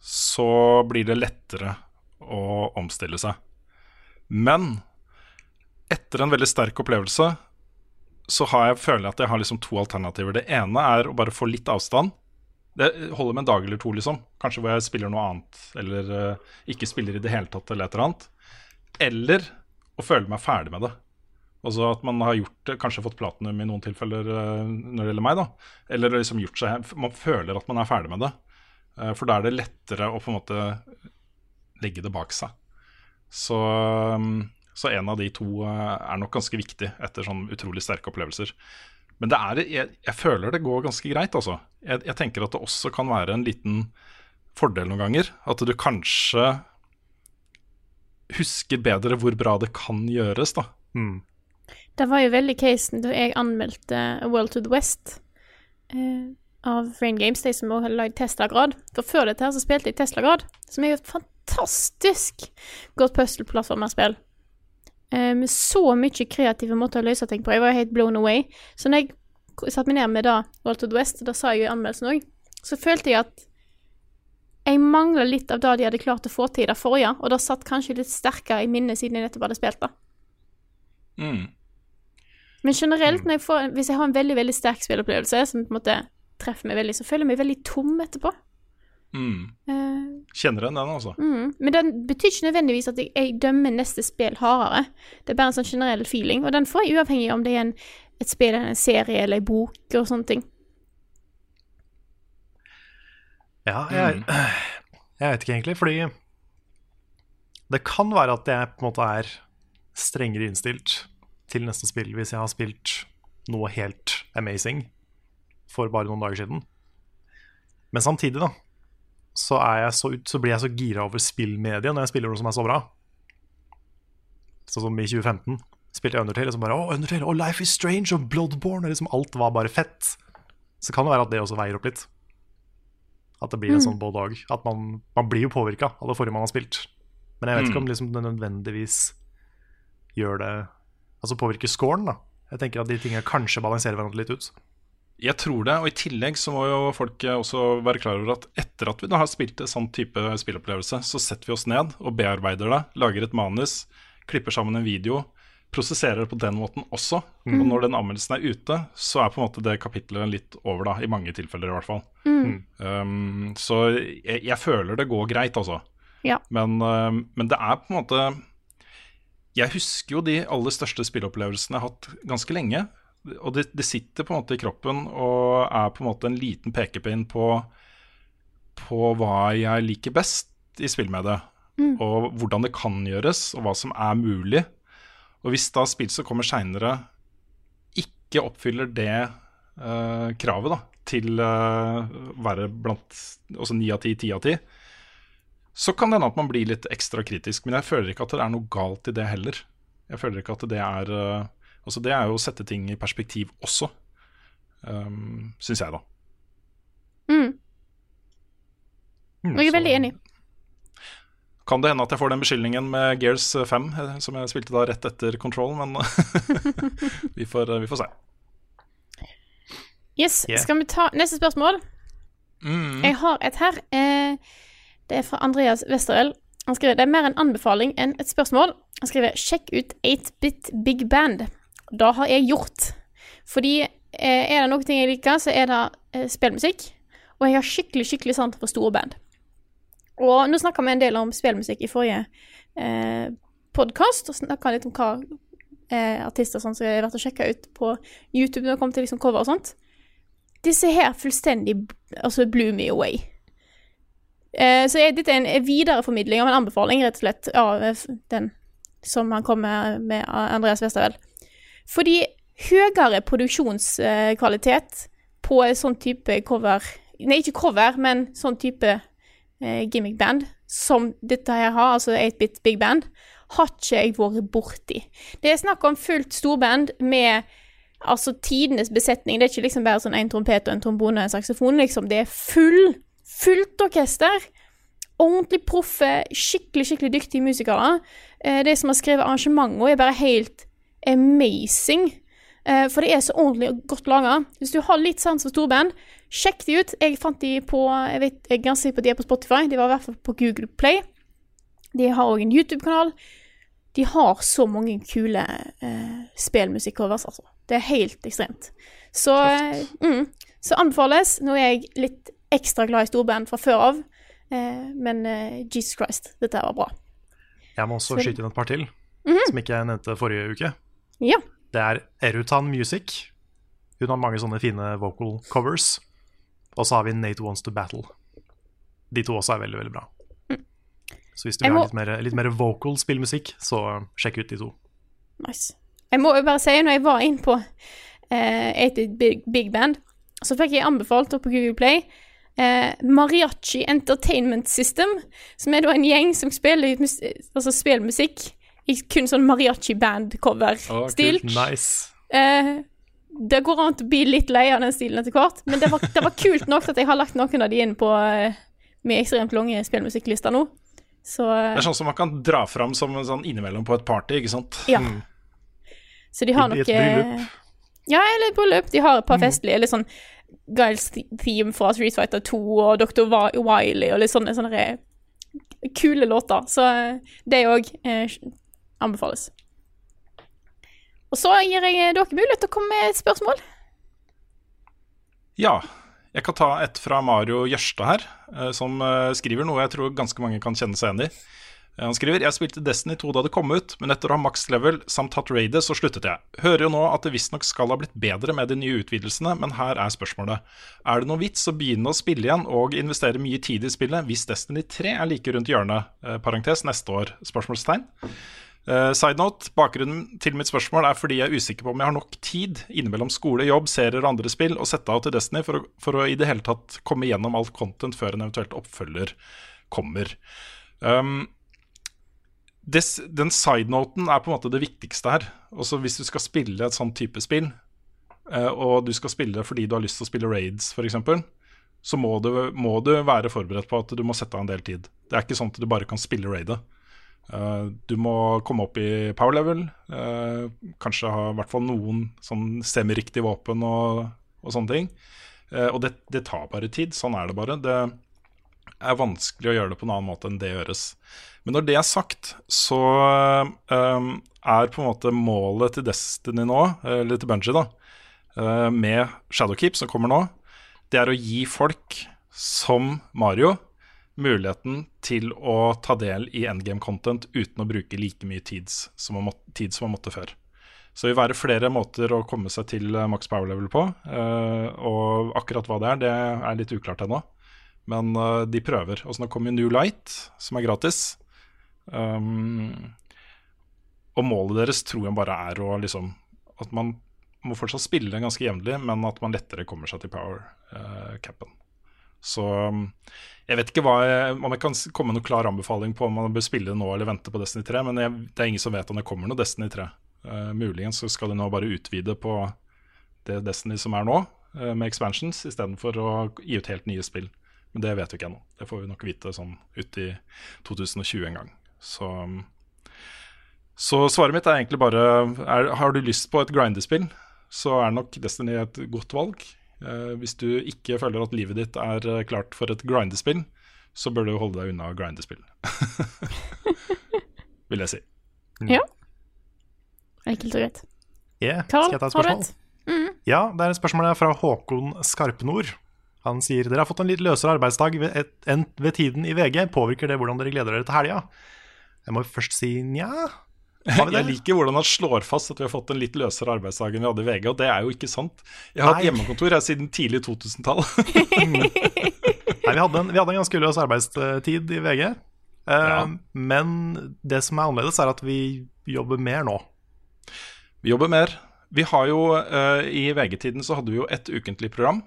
Speaker 3: så blir det lettere å omstille seg. Men etter en veldig sterk opplevelse så jeg, føler jeg at jeg har liksom to alternativer. Det ene er å bare få litt avstand. Det holder med en dag eller to, liksom. Kanskje hvor jeg spiller noe annet, eller eh, ikke spiller i det hele tatt, eller et eller annet. Eller å føle meg ferdig med det. Altså at man har gjort kanskje fått platinum i noen tilfeller eh, når det gjelder meg, da. Eller liksom gjort seg Man føler at man er ferdig med det. Eh, for da er det lettere å på en måte legge det bak seg. Så, um, så en av de to eh, er nok ganske viktig etter sånn utrolig sterke opplevelser. Men det er, jeg, jeg føler det går ganske greit, altså. Jeg, jeg tenker at det også kan være en liten fordel noen ganger. At du kanskje husker bedre hvor bra det kan gjøres, da.
Speaker 2: Mm.
Speaker 1: Det var jo veldig casen da jeg anmeldte A World to the West eh, av Rain Games, de som òg hadde lagd Tesla-grad. For før dette her så spilte jeg Tesla-grad, som er jo et fantastisk godt puzzle-plattformerspill. Eh, med så mye kreative måter å løse ting på. Jeg var jo helt blown away. Så når jeg satte meg ned med da World to the West, og da sa jeg jo i anmeldelsen òg, så følte jeg at jeg mangla litt av det de hadde klart å få til i det forrige, og det satt kanskje litt sterkere i minnet siden jeg nettopp hadde spilt det.
Speaker 3: Mm.
Speaker 1: Men generelt, når jeg får, hvis jeg har en veldig veldig sterk spillopplevelse som på en måte treffer meg veldig, så føler jeg meg veldig tom etterpå.
Speaker 3: Mm.
Speaker 1: Uh,
Speaker 3: Kjenner den, den, altså.
Speaker 1: mm. Men den betyr ikke nødvendigvis at jeg, jeg dømmer neste spill hardere. Det er bare en sånn generell feeling, og den får jeg uavhengig av om det er en, et spill, eller en serie eller en bok og sånne ting.
Speaker 2: Ja, jeg, jeg vet ikke egentlig, fordi det kan være at jeg på en måte er strengere innstilt til neste spill hvis jeg har spilt noe helt amazing for bare noen dager siden. Men samtidig, da, så, er jeg så, så blir jeg så gira over spillmediet når jeg spiller noe som er så bra. Sånn som i 2015 spilte jeg Undertale, og så bare Å, Undertale, og Life is Strange og Bloodborne, og liksom alt var bare fett. Så kan det være at det også veier opp litt. At det blir en
Speaker 1: Mm.
Speaker 2: sånn både og. At man, man blir jo påvirka av det forrige man har spilt. Men jeg vet
Speaker 3: Mm.
Speaker 2: ikke om liksom det nødvendigvis gjør det Altså påvirker scoren, da. Jeg tenker at de tingene kanskje balanserer hverandre litt ut.
Speaker 3: Jeg tror det, og i tillegg så må jo folk også være klar over at etter at vi da har spilt en sånn type spillopplevelse, så setter vi oss ned og bearbeider det, lager et manus, klipper sammen en video, prosesserer det på den måten også.
Speaker 1: Mm.
Speaker 3: Og når den anmeldelsen er ute, så er på en måte det kapitlet litt over, da, i mange tilfeller i hvert fall.
Speaker 1: Mm.
Speaker 3: Um, så jeg, jeg føler det går greit, altså.
Speaker 1: Ja.
Speaker 3: Men, uh, men det er på en måte Jeg husker jo de aller største spilleopplevelsene jeg har hatt ganske lenge. Og det, det sitter på en måte i kroppen og er på en måte en liten pekepinn på, på hva jeg liker best i spillmediet.
Speaker 1: Mm.
Speaker 3: Og hvordan det kan gjøres, og hva som er mulig. Og hvis da spill som kommer seinere, ikke oppfyller det uh, kravet da, til å være blant ni av ti, ti av ti, så kan det hende at man blir litt ekstra kritisk. Men jeg føler ikke at det er noe galt i det heller. Jeg føler ikke at det er eh, Altså Det er jo å sette ting i perspektiv også, um, syns jeg, da.
Speaker 1: Mm. Jeg er veldig enig.
Speaker 3: Kan det hende at jeg får den beskyldningen med Gears 5, eh, som jeg spilte da rett etter Control, men [laughs] vi, får, vi får se.
Speaker 1: Yes,
Speaker 3: Yeah.
Speaker 1: Skal vi ta neste spørsmål?
Speaker 3: Mm.
Speaker 1: Jeg har et her. Eh, det er fra Andreas Westerøl. Han skriver det er mer en anbefaling enn et spørsmål. Han skriver 'sjekk ut 8-bit Big Band'. Da har jeg gjort. Fordi eh, er det noe jeg liker, så er det eh, spillmusikk. Og jeg har skikkelig skikkelig sant for store band. Og nå snakka vi en del om spillmusikk i forrige eh, podkast, og snakka litt om hva eh, artister sånn som har vært og sjekka ut på YouTube når det kommer til liksom cover og sånt. Disse her fullstendig altså blew me away. Eh, så jeg, dette er en videreformidling av en anbefaling, rett og slett, av eh, den som han kom med, med Andreas Westervel. Fordi høyere produksjonskvalitet på en sånn type cover Nei, ikke cover, men sånn type eh, gimmick-band som dette her har, altså 8-bit big band, har ikke jeg vært borti. Det er snakk om fullt storband med altså tidenes besetning. Det er ikke liksom bare sånn en trompet og en trombone og en saksofon, liksom. Det er full, fullt orkester. Ordentlig proffe, skikkelig, skikkelig dyktige musikere. Eh, de som har skrevet arrangementene, er bare helt amazing. Eh, for det er så ordentlig og godt laga. Hvis du har litt sans for storband, sjekk de ut. Jeg fant de på Jeg vet jeg er ganske sikker på de er på Spotify. De var i hvert fall på Google Play. De har òg en YouTube-kanal. De har så mange kule eh, spillmusikk-covers, altså. Det er helt ekstremt. Så, eh, mm, så anbefales. Nå er jeg litt ekstra glad i storband fra før av, eh, men eh, Jesus Christ, dette var bra.
Speaker 2: Jeg må også
Speaker 1: Så-
Speaker 2: skyte inn et par til,
Speaker 1: Mhm.
Speaker 2: som ikke jeg nevnte forrige uke.
Speaker 1: Ja.
Speaker 2: Det er Erutan Music. Hun har mange sånne fine vocal covers. Og så har vi Nate Wants to Battle. De to også er veldig, veldig bra. Så hvis du vil ha litt mer, litt mer vocal spillmusikk, så sjekk ut de to.
Speaker 1: Nice. Jeg må jo bare si, når jeg var inn på uh, 80 Big, Big Band, så fikk jeg anbefalt på Google Play eh, Mariachi Entertainment System, som er da en gjeng som spiller altså spillmusikk i kun sånn mariachi-band-cover-stil.
Speaker 2: Nice.
Speaker 1: Eh, det går an å bli litt lei av den stilen etter hvert, men det var, det var kult nok at jeg har lagt noen av de inn på eh, med ekstremt lange spillmusikklister nå. Så, eh,
Speaker 3: Det er sånn som man kan dra fram som en sånn innimellom på et party, ikke sant?
Speaker 1: Ja. Så de har
Speaker 3: I- i et bryllup.
Speaker 1: eh, Ja, eller bryllup. De har et par
Speaker 3: Mm.
Speaker 1: festlige, eller sånn Giles Theme fra Street Fighter 2 og Dr. Wiley og litt sånne, sånne kule låter. Så eh, det òg eh, anbefales. Og så gir jeg dere mulighet til å komme med et spørsmål.
Speaker 3: Ja. Jeg kan ta et fra Mario Jørstad her, eh, som eh, skriver noe jeg tror ganske mange kan kjenne seg igjen i. Han skriver Jeg spilte Destiny 2 da det kom ut, men etter å ha max level samt hatt raidet, så sluttet jeg. Hører jo nå at det visstnok skal ha blitt bedre med de nye utvidelsene, men her er spørsmålet. Er det noe vits å begynne å spille igjen og investere mye tid i spillet hvis Destiny 3 er like rundt hjørnet? Eh, parentes neste år? Spørsmålstegn. Eh, side note, Bakgrunnen til mitt spørsmål er fordi jeg er usikker på om jeg har nok tid innimellom skole, jobb, serier og andre spill å sette av til Destiny for å, for å i det hele tatt komme gjennom alt content før en eventuelt oppfølger kommer. Um, des, den sidenoten er på en måte det viktigste her. Også hvis du skal spille et sånn type spill, eh, og du skal spille fordi du har lyst til å spille raids f.eks., så må du, må du være forberedt på at du må sette av en del tid. Det er ikke sånn at du bare kan spille raidet. Eh, du må komme opp i power level, eh, kanskje ha i hvert fall noen sånn semiriktig våpen og, og sånne ting. Og det, det tar bare tid. Sånn er det bare. Det er vanskelig å gjøre det på en annen måte enn det gjøres. Men når det er sagt, så um, er på en måte målet til Destiny nå, eller til Bungie, da, uh, med Shadowkeep som kommer nå, det er å gi folk som Mario muligheten til å ta del i endgame-content uten å bruke like mye tids som man måtte, tid som man måtte før. Så det vil være flere måter å komme seg til eh, max power level på. eh, og akkurat hva det er, det er litt uklart ennå. Men uh, de prøver. Og så nå kommer New Light, som er gratis. Um, og målet deres tror jeg bare er å liksom At man må fortsatt spille ganske jevnlig, men at man lettere kommer seg til power-capen. Så um, jeg vet ikke hva jeg, om jeg kan komme med noen klar anbefaling på om man bør spille nå eller vente på Destiny 3, men jeg, det er ingen som vet om det kommer noe Destiny 3. Uh, muligens så skal de nå bare utvide på det Destiny som er nå, uh, med expansions, istedenfor å gi ut helt nye spill. Men det vet vi ikke ennå. Det får vi nok vite sånn ut i 2020 en gang. Så, så svaret mitt er egentlig bare er, Har du lyst på et grindespill, så er nok Destiny et godt valg. Eh, hvis du ikke føler at livet ditt er eh, klart for et grindespill, så bør du holde deg unna grindespill. [laughs] Vil jeg si.
Speaker 1: Ja. Enkelt og greit.
Speaker 2: Yeah,
Speaker 1: Carl,
Speaker 2: skal jeg ta et spørsmål?
Speaker 1: Mhm.
Speaker 2: Ja, det er et spørsmål fra Håkon Skarpnord. Han sier dere har fått en litt løsere arbeidsdag ved, et- enn ved tiden i VG. Påvirker det hvordan dere gleder dere til helga? Jeg må først si nja.
Speaker 3: Jeg liker hvordan han slår fast at vi har fått en litt løsere arbeidsdag enn vi hadde i VG, og det er jo ikke sant. Jeg har hatt hjemmekontor her siden tidlig 2000-tall. [laughs]
Speaker 2: Nei, vi hadde, en, vi hadde en ganske løs arbeidstid i VG. Eh, Men det som er annerledes, er at vi jobber mer nå.
Speaker 3: Vi jobber mer. Vi har jo, uh, I VG-tiden så hadde vi jo et ukentlig program.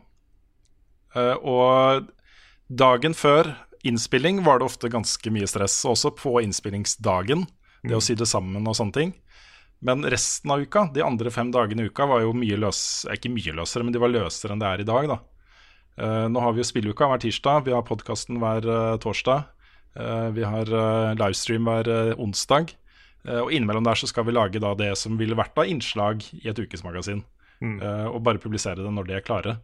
Speaker 3: Eh, og dagen før innspilling var det ofte ganske mye stress, også på innspillingsdagen. Det å sy det sammen og sånne ting. Men resten av uka, de andre fem dagene i uka, var jo mye løs, eh, ikke mye løsere, men de var løsere enn det er i dag. da. Eh, nå har vi jo spilleuka hver tirsdag, vi har podkasten hver torsdag. Vi har livestream hver onsdag. Og innimellom der så skal vi lage da det som ville vært av innslag i et ukesmagasin. Mm. og bare publisere det når de er klare.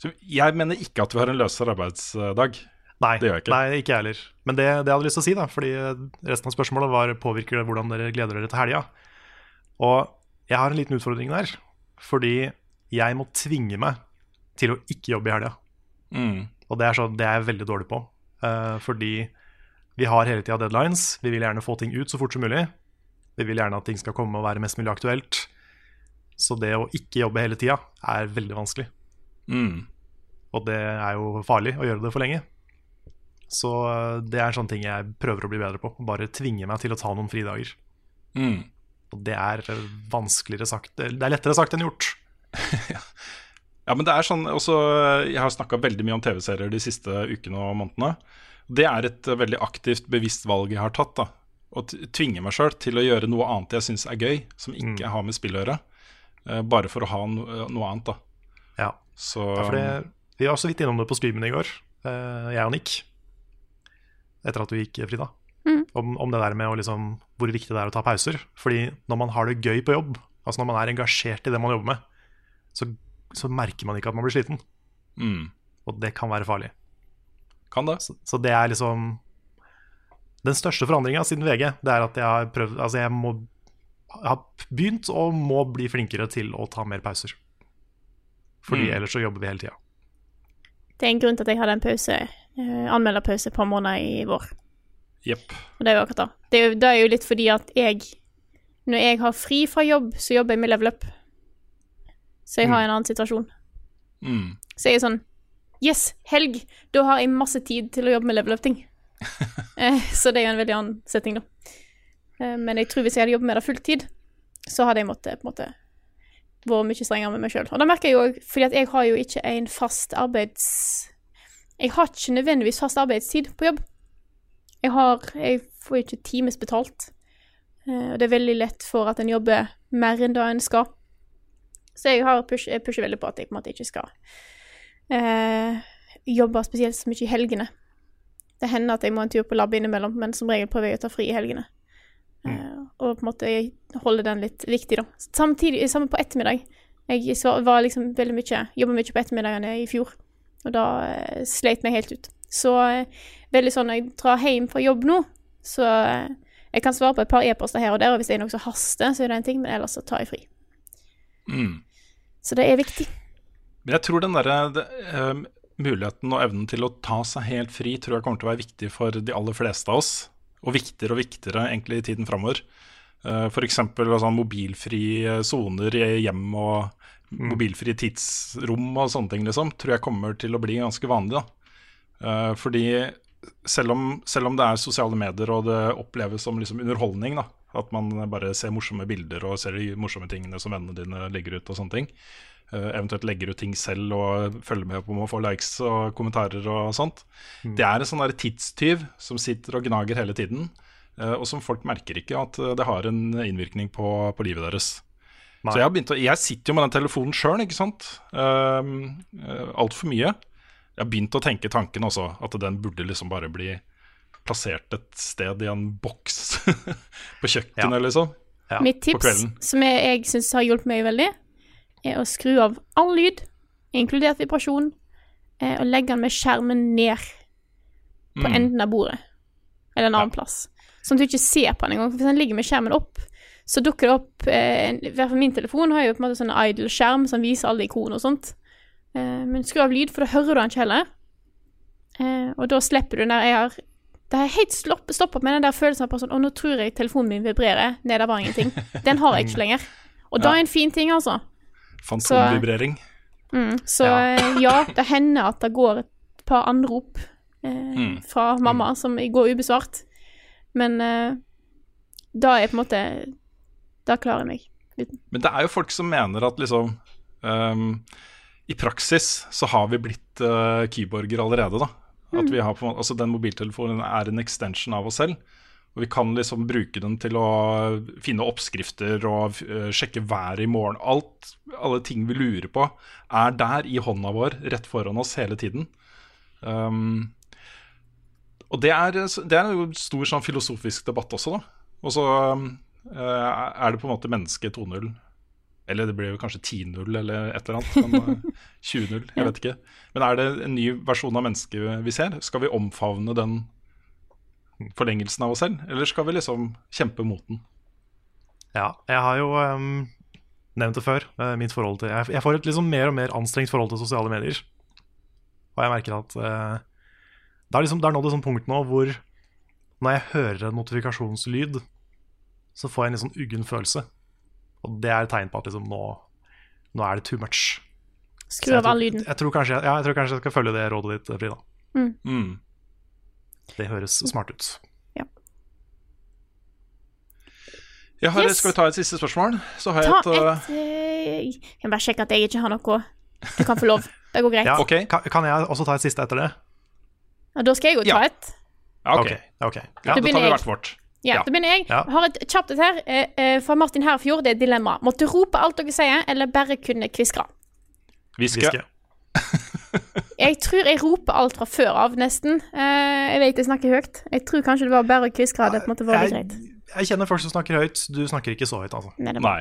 Speaker 3: Så jeg mener ikke at vi har en løsere arbeidsdag.
Speaker 2: Nei,
Speaker 3: det gjør jeg ikke.
Speaker 2: Nei, ikke jeg heller. Men det, det jeg hadde lyst til å si, da, fordi resten av spørsmålet var påvirker det hvordan dere gleder dere til helga. Og jeg har en liten utfordring der, fordi jeg må tvinge meg til å ikke jobbe i helga.
Speaker 3: Mm.
Speaker 2: Og det er, så, det er jeg veldig dårlig på. Uh, fordi vi har hele tida deadlines. Vi vil gjerne få ting ut så fort som mulig. Vi vil gjerne at ting skal komme og være mest mulig aktuelt. Så det å ikke jobbe hele tida er veldig vanskelig.
Speaker 3: Mm.
Speaker 2: Og det er jo farlig å gjøre det for lenge. Så eh, det er en sånn ting jeg prøver å bli bedre på. Bare tvinge meg til å ta noen fridager.
Speaker 3: Mm.
Speaker 2: Og det er eh, vanskeligere sagt Det er lettere sagt enn gjort. [laughs]
Speaker 3: Ja, men det er sånn også, Jeg har snakka veldig mye om TV-serier de siste ukene og månedene. Det er et eh, veldig aktivt, bevisst valg jeg har tatt. da Å tvinge meg sjøl til å gjøre noe annet jeg syns er gøy, som ikke har med spill å gjøre. eh, bare for å ha no, noe annet, da. Så
Speaker 2: Ja, for det, vi var så vidt innom det på streamen i går, eh, jeg og Nick. Etter at du gikk, Frida.
Speaker 1: Mm.
Speaker 2: Om, om det der med å liksom, hvor viktig det er å ta pauser. Fordi når man har det gøy på jobb, altså når man er engasjert i det man jobber med, så, så merker man ikke at man blir sliten.
Speaker 3: Mm.
Speaker 2: Og det kan være farlig.
Speaker 3: Kan det.
Speaker 2: Så, så det er liksom Den største forandringa siden VG, det er at jeg har prøvd Altså, jeg må jeg har begynt og må bli flinkere til å ta mer pauser. Fordi
Speaker 3: Mm.
Speaker 2: ellers så jobber vi hele tida.
Speaker 1: Det er en grunn til at jeg hadde en pause, uh, anmelderpause et par måneder i vår.
Speaker 3: Yep.
Speaker 1: Og det er jo akkurat da. Det er det er jo litt fordi at jeg Når jeg har fri fra jobb, så jobber jeg med level up. Så jeg har en annen situasjon.
Speaker 3: Mm.
Speaker 1: Så jeg er sånn Yes, helg! Da har jeg masse tid til å jobbe med level up-ting. [laughs] eh, så det er jo en veldig annen setting, da. Eh, men jeg tror hvis jeg hadde jobbet med det fulltid, så hadde jeg måttet på en måte vært mye strengere med meg sjøl. Og da merker jeg jo òg, fordi jeg har jo ikke en fast arbeids... Jeg har ikke nødvendigvis fast arbeidstid på jobb. Jeg har Jeg får ikke times betalt. Eh, og det er veldig lett for at en jobber mer enn det en skal. Så jeg, push, jeg pusher veldig på at jeg på en måte ikke skal eh, jobbe spesielt så mye i helgene. Det hender at jeg må en tur på lab innimellom, men som regel prøver jeg å ta fri i helgene. Eh, og på en måte holde den litt viktig, da. Samtidig, samme på ettermiddag. Jeg var liksom veldig mye Jobba mye på ettermiddagene i fjor, og da eh, sleit meg helt ut. Så eh, veldig sånn når jeg drar hjem fra jobb nå, så jeg kan svare på et par e-poster her og der, og hvis det er noe som haster, så er det en ting, men ellers så tar jeg fri.
Speaker 3: Mm.
Speaker 1: Så det er viktig.
Speaker 3: Men jeg tror den derre muligheten og evnen til å ta seg helt fri tror jeg kommer til å være viktig for de aller fleste av oss. Og viktigere og viktigere egentlig i tiden framover. Uh, F.eks. Altså, mobilfrie soner i hjem og mobilfrie tidsrom og sånne ting, liksom, tror jeg kommer til å bli ganske vanlig. da. Eh, fordi selv om, selv om det er sosiale medier og det oppleves som liksom underholdning, da, at man bare ser morsomme bilder og ser de morsomme tingene som vennene dine legger ut og sånne ting, eh, eventuelt legger ut ting selv og følger med på om å få likes og kommentarer og sånt. Det er en sånn tidstyv som sitter og gnager hele tiden, eh, og som folk merker ikke at eh, det har en innvirkning på, på livet deres.
Speaker 2: Nei.
Speaker 3: Så jeg, har å, jeg sitter jo med den telefonen sjøl, ikke sant. Um, Altfor mye. Jeg har begynt å tenke tanken også, at den burde liksom bare bli plassert et sted i en boks [laughs] på kjøkkenet, liksom.
Speaker 1: Mitt tips, som jeg, jeg syns har hjulpet meg veldig, er å skru av all lyd, inkludert vibrasjon, eh, og legge den med skjermen ned på
Speaker 3: Mm.
Speaker 1: enden av bordet, eller en annen plass. Sånn at du ikke ser på den engang. Hvis den ligger med skjermen opp, så dukker det opp eh, I hvert fall min telefon har jo på en måte sånn idle-skjerm som viser alle ikonene og sånt. Eh, men skru av lyd, for da hører du den ikke heller. Eh, og da slipper du den der jeg har Det har helt stoppa med den der følelsen av sånn Å, nå tror jeg telefonen min vibrerer. Nei, det var ingenting. [laughs] Den har jeg ikke lenger. Og da
Speaker 3: Ja.
Speaker 1: er en fin ting, altså.
Speaker 3: Fantomvibrering.
Speaker 1: Mm, så ja. ja, det hender at det går et par anrop eh,
Speaker 3: Mm.
Speaker 1: fra mamma som går ubesvart. Men eh, da er jeg på en måte Da klarer jeg meg. Uten.
Speaker 3: Men det er jo folk som mener at liksom um, I praksis så har vi blitt uh, keyborger allerede, da. At
Speaker 1: Mm.
Speaker 3: vi har på, en måte- altså Den mobiltelefonen er en extension av oss selv. Og vi kan liksom bruke den til å finne oppskrifter og eh, sjekke været i morgen. Alt, alle ting vi lurer på, er der i hånda vår, rett foran oss hele tiden. Um, og det er, det er en stor sånn filosofisk debatt også, da. Og så um, eh, er det på en måte menneske 2.0. Eller det blir jo kanskje 10.0 eller et eller annet. Men eh, 20.0, jeg [laughs] vet ikke. Men er det en ny versjon av mennesket vi ser? Skal vi omfavne den forlengelsen av oss selv, eller skal vi liksom kjempe mot den?
Speaker 2: Ja, jeg har jo um, nevnt det før. eh, mitt forhold til Jeg, jeg får et liksom mer og mer anstrengt forhold til sosiale medier. Og jeg merker at uh, det er liksom, det er nådd et sånt punkt nå hvor når jeg hører en notifikasjonslyd, så får jeg en litt sånn uggen følelse. Og det er et tegn på at liksom nå, nå er det too much.
Speaker 1: Skru av all lyden.
Speaker 2: Jeg tror, kanskje, ja, jeg tror kanskje jeg skal følge det rådet ditt, Frida.
Speaker 1: Mm.
Speaker 2: Det høres smart ut.
Speaker 3: Jeg har,
Speaker 1: Yes.
Speaker 3: Skal vi ta et siste spørsmål? Så har jeg
Speaker 1: Ta
Speaker 3: et, uh,
Speaker 1: Jeg kan bare sjekke at jeg ikke har noe. Du kan få lov. Det går greit.
Speaker 2: Ja,
Speaker 3: okay.
Speaker 2: kan, kan jeg også ta et siste etter det?
Speaker 1: Ja, da skal jeg jo ta
Speaker 3: Ja.
Speaker 1: et.
Speaker 3: ja, ok.
Speaker 2: Ok, ok.
Speaker 3: Ja,
Speaker 1: Da
Speaker 3: tar vi hvert vårt.
Speaker 1: Ja,
Speaker 3: Ja.
Speaker 1: da begynner jeg.
Speaker 2: Ja.
Speaker 1: Jeg har et kjapt et her eh, eh, fra Martin Herfjord. Det er et dilemma. Måtte rope alt dere sier, eller bare kunne kviskre?
Speaker 3: Hviske.
Speaker 2: Hviske. [laughs]
Speaker 1: Jeg tror jeg roper alt fra før av, nesten. Eh, jeg vet jeg snakker høyt. Jeg tror kanskje det var bare kviskre på en måte
Speaker 2: Jeg,
Speaker 1: greit.
Speaker 2: jeg kjenner folk som snakker høyt. Du snakker ikke så høyt, altså.
Speaker 1: Nei, det
Speaker 3: Nei.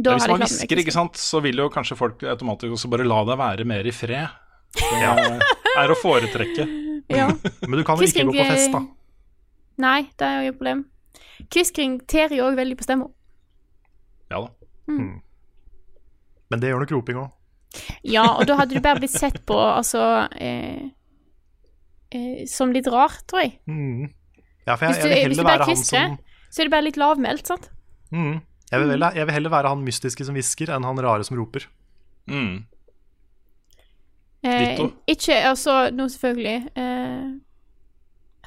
Speaker 1: Da
Speaker 3: Hvis man hvisker, ikke sant, så vil jo kanskje folk automatisk også bare la deg være mer i fred. Det er, å foretrekke. [laughs]
Speaker 1: Ja.
Speaker 2: Men du kan jo ikke gå på fest, da.
Speaker 1: Nei, det er jo et problem. Kviskring tærer jo òg veldig på stemma.
Speaker 3: Ja da.
Speaker 2: Men det gjør nok roping òg.
Speaker 1: Ja, og da hadde du bare blitt sett på, altså eh, eh, Som litt rar, tror jeg.
Speaker 2: Mm. Ja, for jeg, jeg vil heller være han som
Speaker 1: så er det bare litt lavmælt, sant?
Speaker 2: mm. jeg, vil jeg vil heller være han mystiske som hvisker, enn han rare som roper.
Speaker 3: Mm.
Speaker 1: Eh, ikke altså Nå, selvfølgelig eh,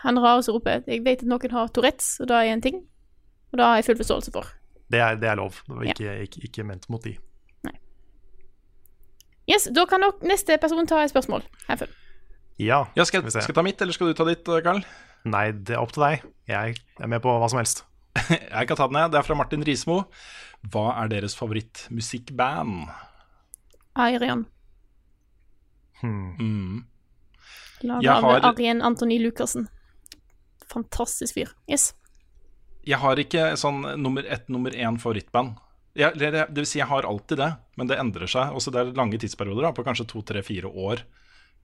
Speaker 1: Han rare som roper. Jeg vet at noen har Tourettes, og det er en ting. Og det har jeg full forståelse for.
Speaker 2: Det er, det er lov. Det var ikke, ikke, ikke ment mot de.
Speaker 1: Yes, Da kan nok neste person ta et spørsmål. Herfra.
Speaker 2: Ja,
Speaker 3: Ja, skal, skal jeg ta mitt, eller skal du ta ditt, Karl?
Speaker 2: Nei, det er opp til deg. Jeg er med på hva som helst. [laughs]
Speaker 3: Jeg kan ta den, jeg. Det er fra Martin Rismo. Hva er deres favorittmusikkband?
Speaker 1: Arian.
Speaker 2: Hmm.
Speaker 3: Mm.
Speaker 1: Laga
Speaker 3: Jeg
Speaker 1: av
Speaker 3: har-
Speaker 1: Arjen Antony Lucassen. Fantastisk fyr. Yes.
Speaker 3: Jeg har ikke sånn nummer ett, nummer én favorittband. Jeg, det, det vil si, jeg har alltid det, men det endrer seg. Også det er lange tidsperioder, da, på kanskje to, tre, fire år,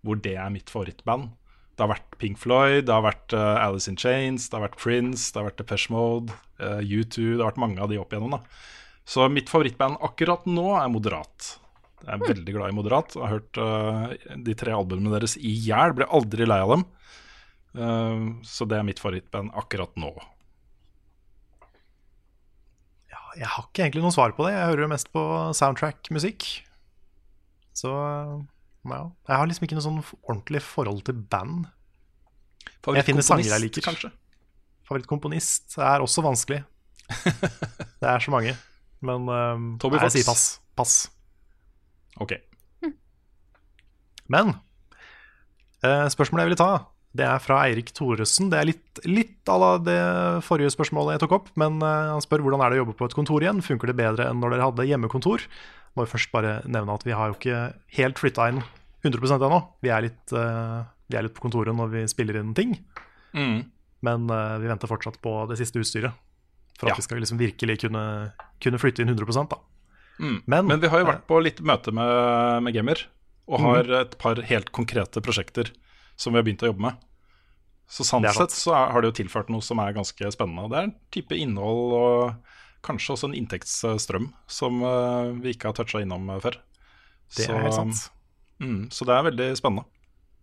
Speaker 3: hvor det er mitt favorittband. Det har vært Pink Floyd, det har vært eh, Alice in Chains, det har vært Prince, det har vært Depeche Mode, eh, U2 Det har vært mange av de opp igjennom. da. Så mitt favorittband akkurat nå er Moderat. Jeg er veldig glad i Moderat. Jeg har hørt uh, de tre albumene deres i hjel. Ble aldri lei av dem. Uh, så det er mitt favorittband akkurat nå.
Speaker 2: Jeg har ikke egentlig noe svar på det. Jeg hører jo mest på soundtrack-musikk. Så ja. Jeg har liksom ikke noe sånn ordentlig forhold til band. Jeg finner sanger jeg liker.
Speaker 3: kanskje?
Speaker 2: Favorittkomponist er også vanskelig. [laughs] det er så mange. Men um,
Speaker 3: Toby
Speaker 2: jeg sier pass. Pass.
Speaker 3: Ok.
Speaker 2: Men uh, spørsmålet jeg ville ta, det er fra Eirik Thoresen. Det er litt, litt à la det forrige spørsmålet jeg tok opp, men eh, han spør hvordan er det å jobbe på et kontor igjen. Funker det bedre enn når dere hadde hjemmekontor? Må jo først bare nevne at vi har jo ikke helt flytta inn 100% ennå. Vi er litt, eh, vi er litt på kontoret når vi spiller inn ting,
Speaker 3: Mm.
Speaker 2: men eh, vi venter fortsatt på det siste utstyret. For at
Speaker 3: Ja.
Speaker 2: vi skal liksom virkelig kunne, kunne flytte inn 100 da.
Speaker 3: Mm.
Speaker 2: Men,
Speaker 3: Men vi har jo vært på litt møte med, med gamer, og
Speaker 2: Mhm.
Speaker 3: har et par helt konkrete prosjekter som vi har begynt å jobbe med. Så sånn sett så har det jo tilført noe som er ganske spennende. Det er en type innhold og kanskje også en inntektsstrøm som eh, vi ikke har toucha innom eh, før.
Speaker 2: Det er helt sant.
Speaker 3: Mm, så det er veldig spennende.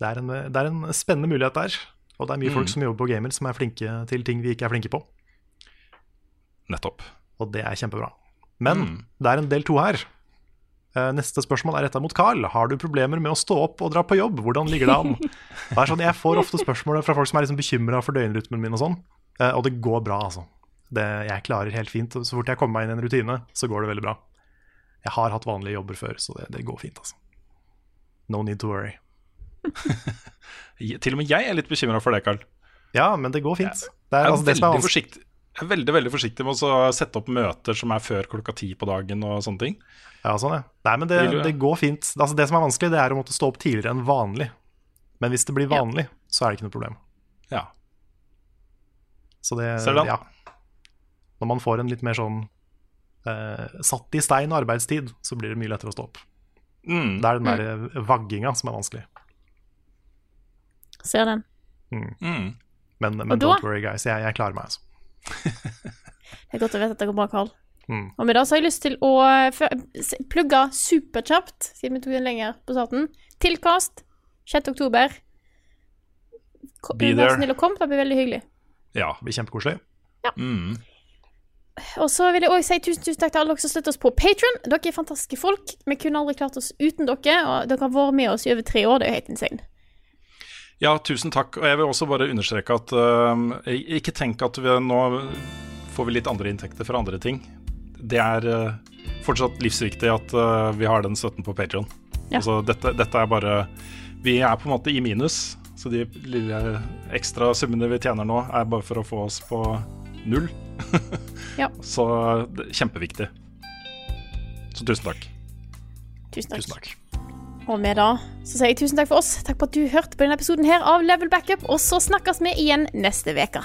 Speaker 2: Det er, en, det er en spennende mulighet der. Og det er mye
Speaker 3: Mm.
Speaker 2: folk som jobber på gamer, som er flinke til ting vi ikke er flinke på.
Speaker 3: Nettopp.
Speaker 2: Og det er kjempebra. Men
Speaker 3: Mm.
Speaker 2: det er en del to her. Eh, Neste spørsmål er retta mot Carl. Har du problemer med å stå opp og dra på jobb? Hvordan ligger det an? [laughs] Det er sånn, jeg får ofte spørsmål fra folk som er liksom bekymra for døgnrytmen min, og sånn. Eh, Og det går bra, altså. Det, jeg klarer helt fint. Så fort jeg kommer meg inn i en rutine, så går det veldig bra. Jeg har hatt vanlige jobber før, så det, det går fint, altså. No need to worry. [laughs]
Speaker 3: Til og med jeg er litt bekymra for det, Carl.
Speaker 2: Ja, men det går fint. Det
Speaker 3: Jeg
Speaker 2: er
Speaker 3: er,
Speaker 2: altså er
Speaker 3: veldig forsiktig, er veldig veldig forsiktig med å sette opp møter som er før klokka ti på dagen og sånne ting.
Speaker 2: Ja, sånn, ja. Nei, men det, det går fint. Altså, det som er vanskelig, det er å måtte stå opp tidligere enn vanlig. Men hvis det blir
Speaker 3: Ja.
Speaker 2: vanlig, så er det ikke noe problem.
Speaker 3: Ja.
Speaker 2: Så det,
Speaker 3: Ser du den?
Speaker 2: ja. Når man får en litt mer sånn eh, satt i stein arbeidstid, så blir det mye lettere å stå opp.
Speaker 3: Mm.
Speaker 2: Det er den der vagginga som er vanskelig.
Speaker 1: Ser den.
Speaker 2: Mm.
Speaker 3: Mm.
Speaker 2: Men, men
Speaker 1: da-
Speaker 2: don't worry, guys. Jeg, jeg klarer meg, altså.
Speaker 1: Det er godt å vite at det går bra, Karl.
Speaker 2: Mm.
Speaker 1: Og med det så har jeg lyst til å eh, plugge superkjapt, siden vi tok den lenger på starten. Tilkast 6. oktober.
Speaker 3: Be
Speaker 1: Vær
Speaker 3: there.
Speaker 1: snill og kom, det blir veldig hyggelig.
Speaker 3: Ja.
Speaker 2: Det blir kjempekoselig.
Speaker 3: Mm.
Speaker 1: Og så vil jeg også si tusen, tusen takk til alle dere som støtter oss på Patron. Dere er fantastiske folk. Vi kunne aldri klart oss uten dere, og dere har vært med oss i over tre år. Det er jo helt insane.
Speaker 3: Ja, tusen takk. Og jeg vil også bare understreke at uh, ikke tenk at vi nå får vi litt andre inntekter fra andre ting. Det er uh, fortsatt livsviktig at uh, vi har den støtten på Patreon.
Speaker 1: Ja.
Speaker 3: Altså, dette, dette er bare Vi er på en måte i minus, så de lille ekstra summene vi tjener nå, er bare for å få oss på null. [laughs]
Speaker 1: Ja.
Speaker 3: Så kjempeviktig. Så tusen takk.
Speaker 1: Tusen takk.
Speaker 2: Tusen takk.
Speaker 1: Og med det så sier jeg tusen takk for oss. Takk for at du hørte på denne episoden her av Level Backup, og så snakkes vi igjen neste uke.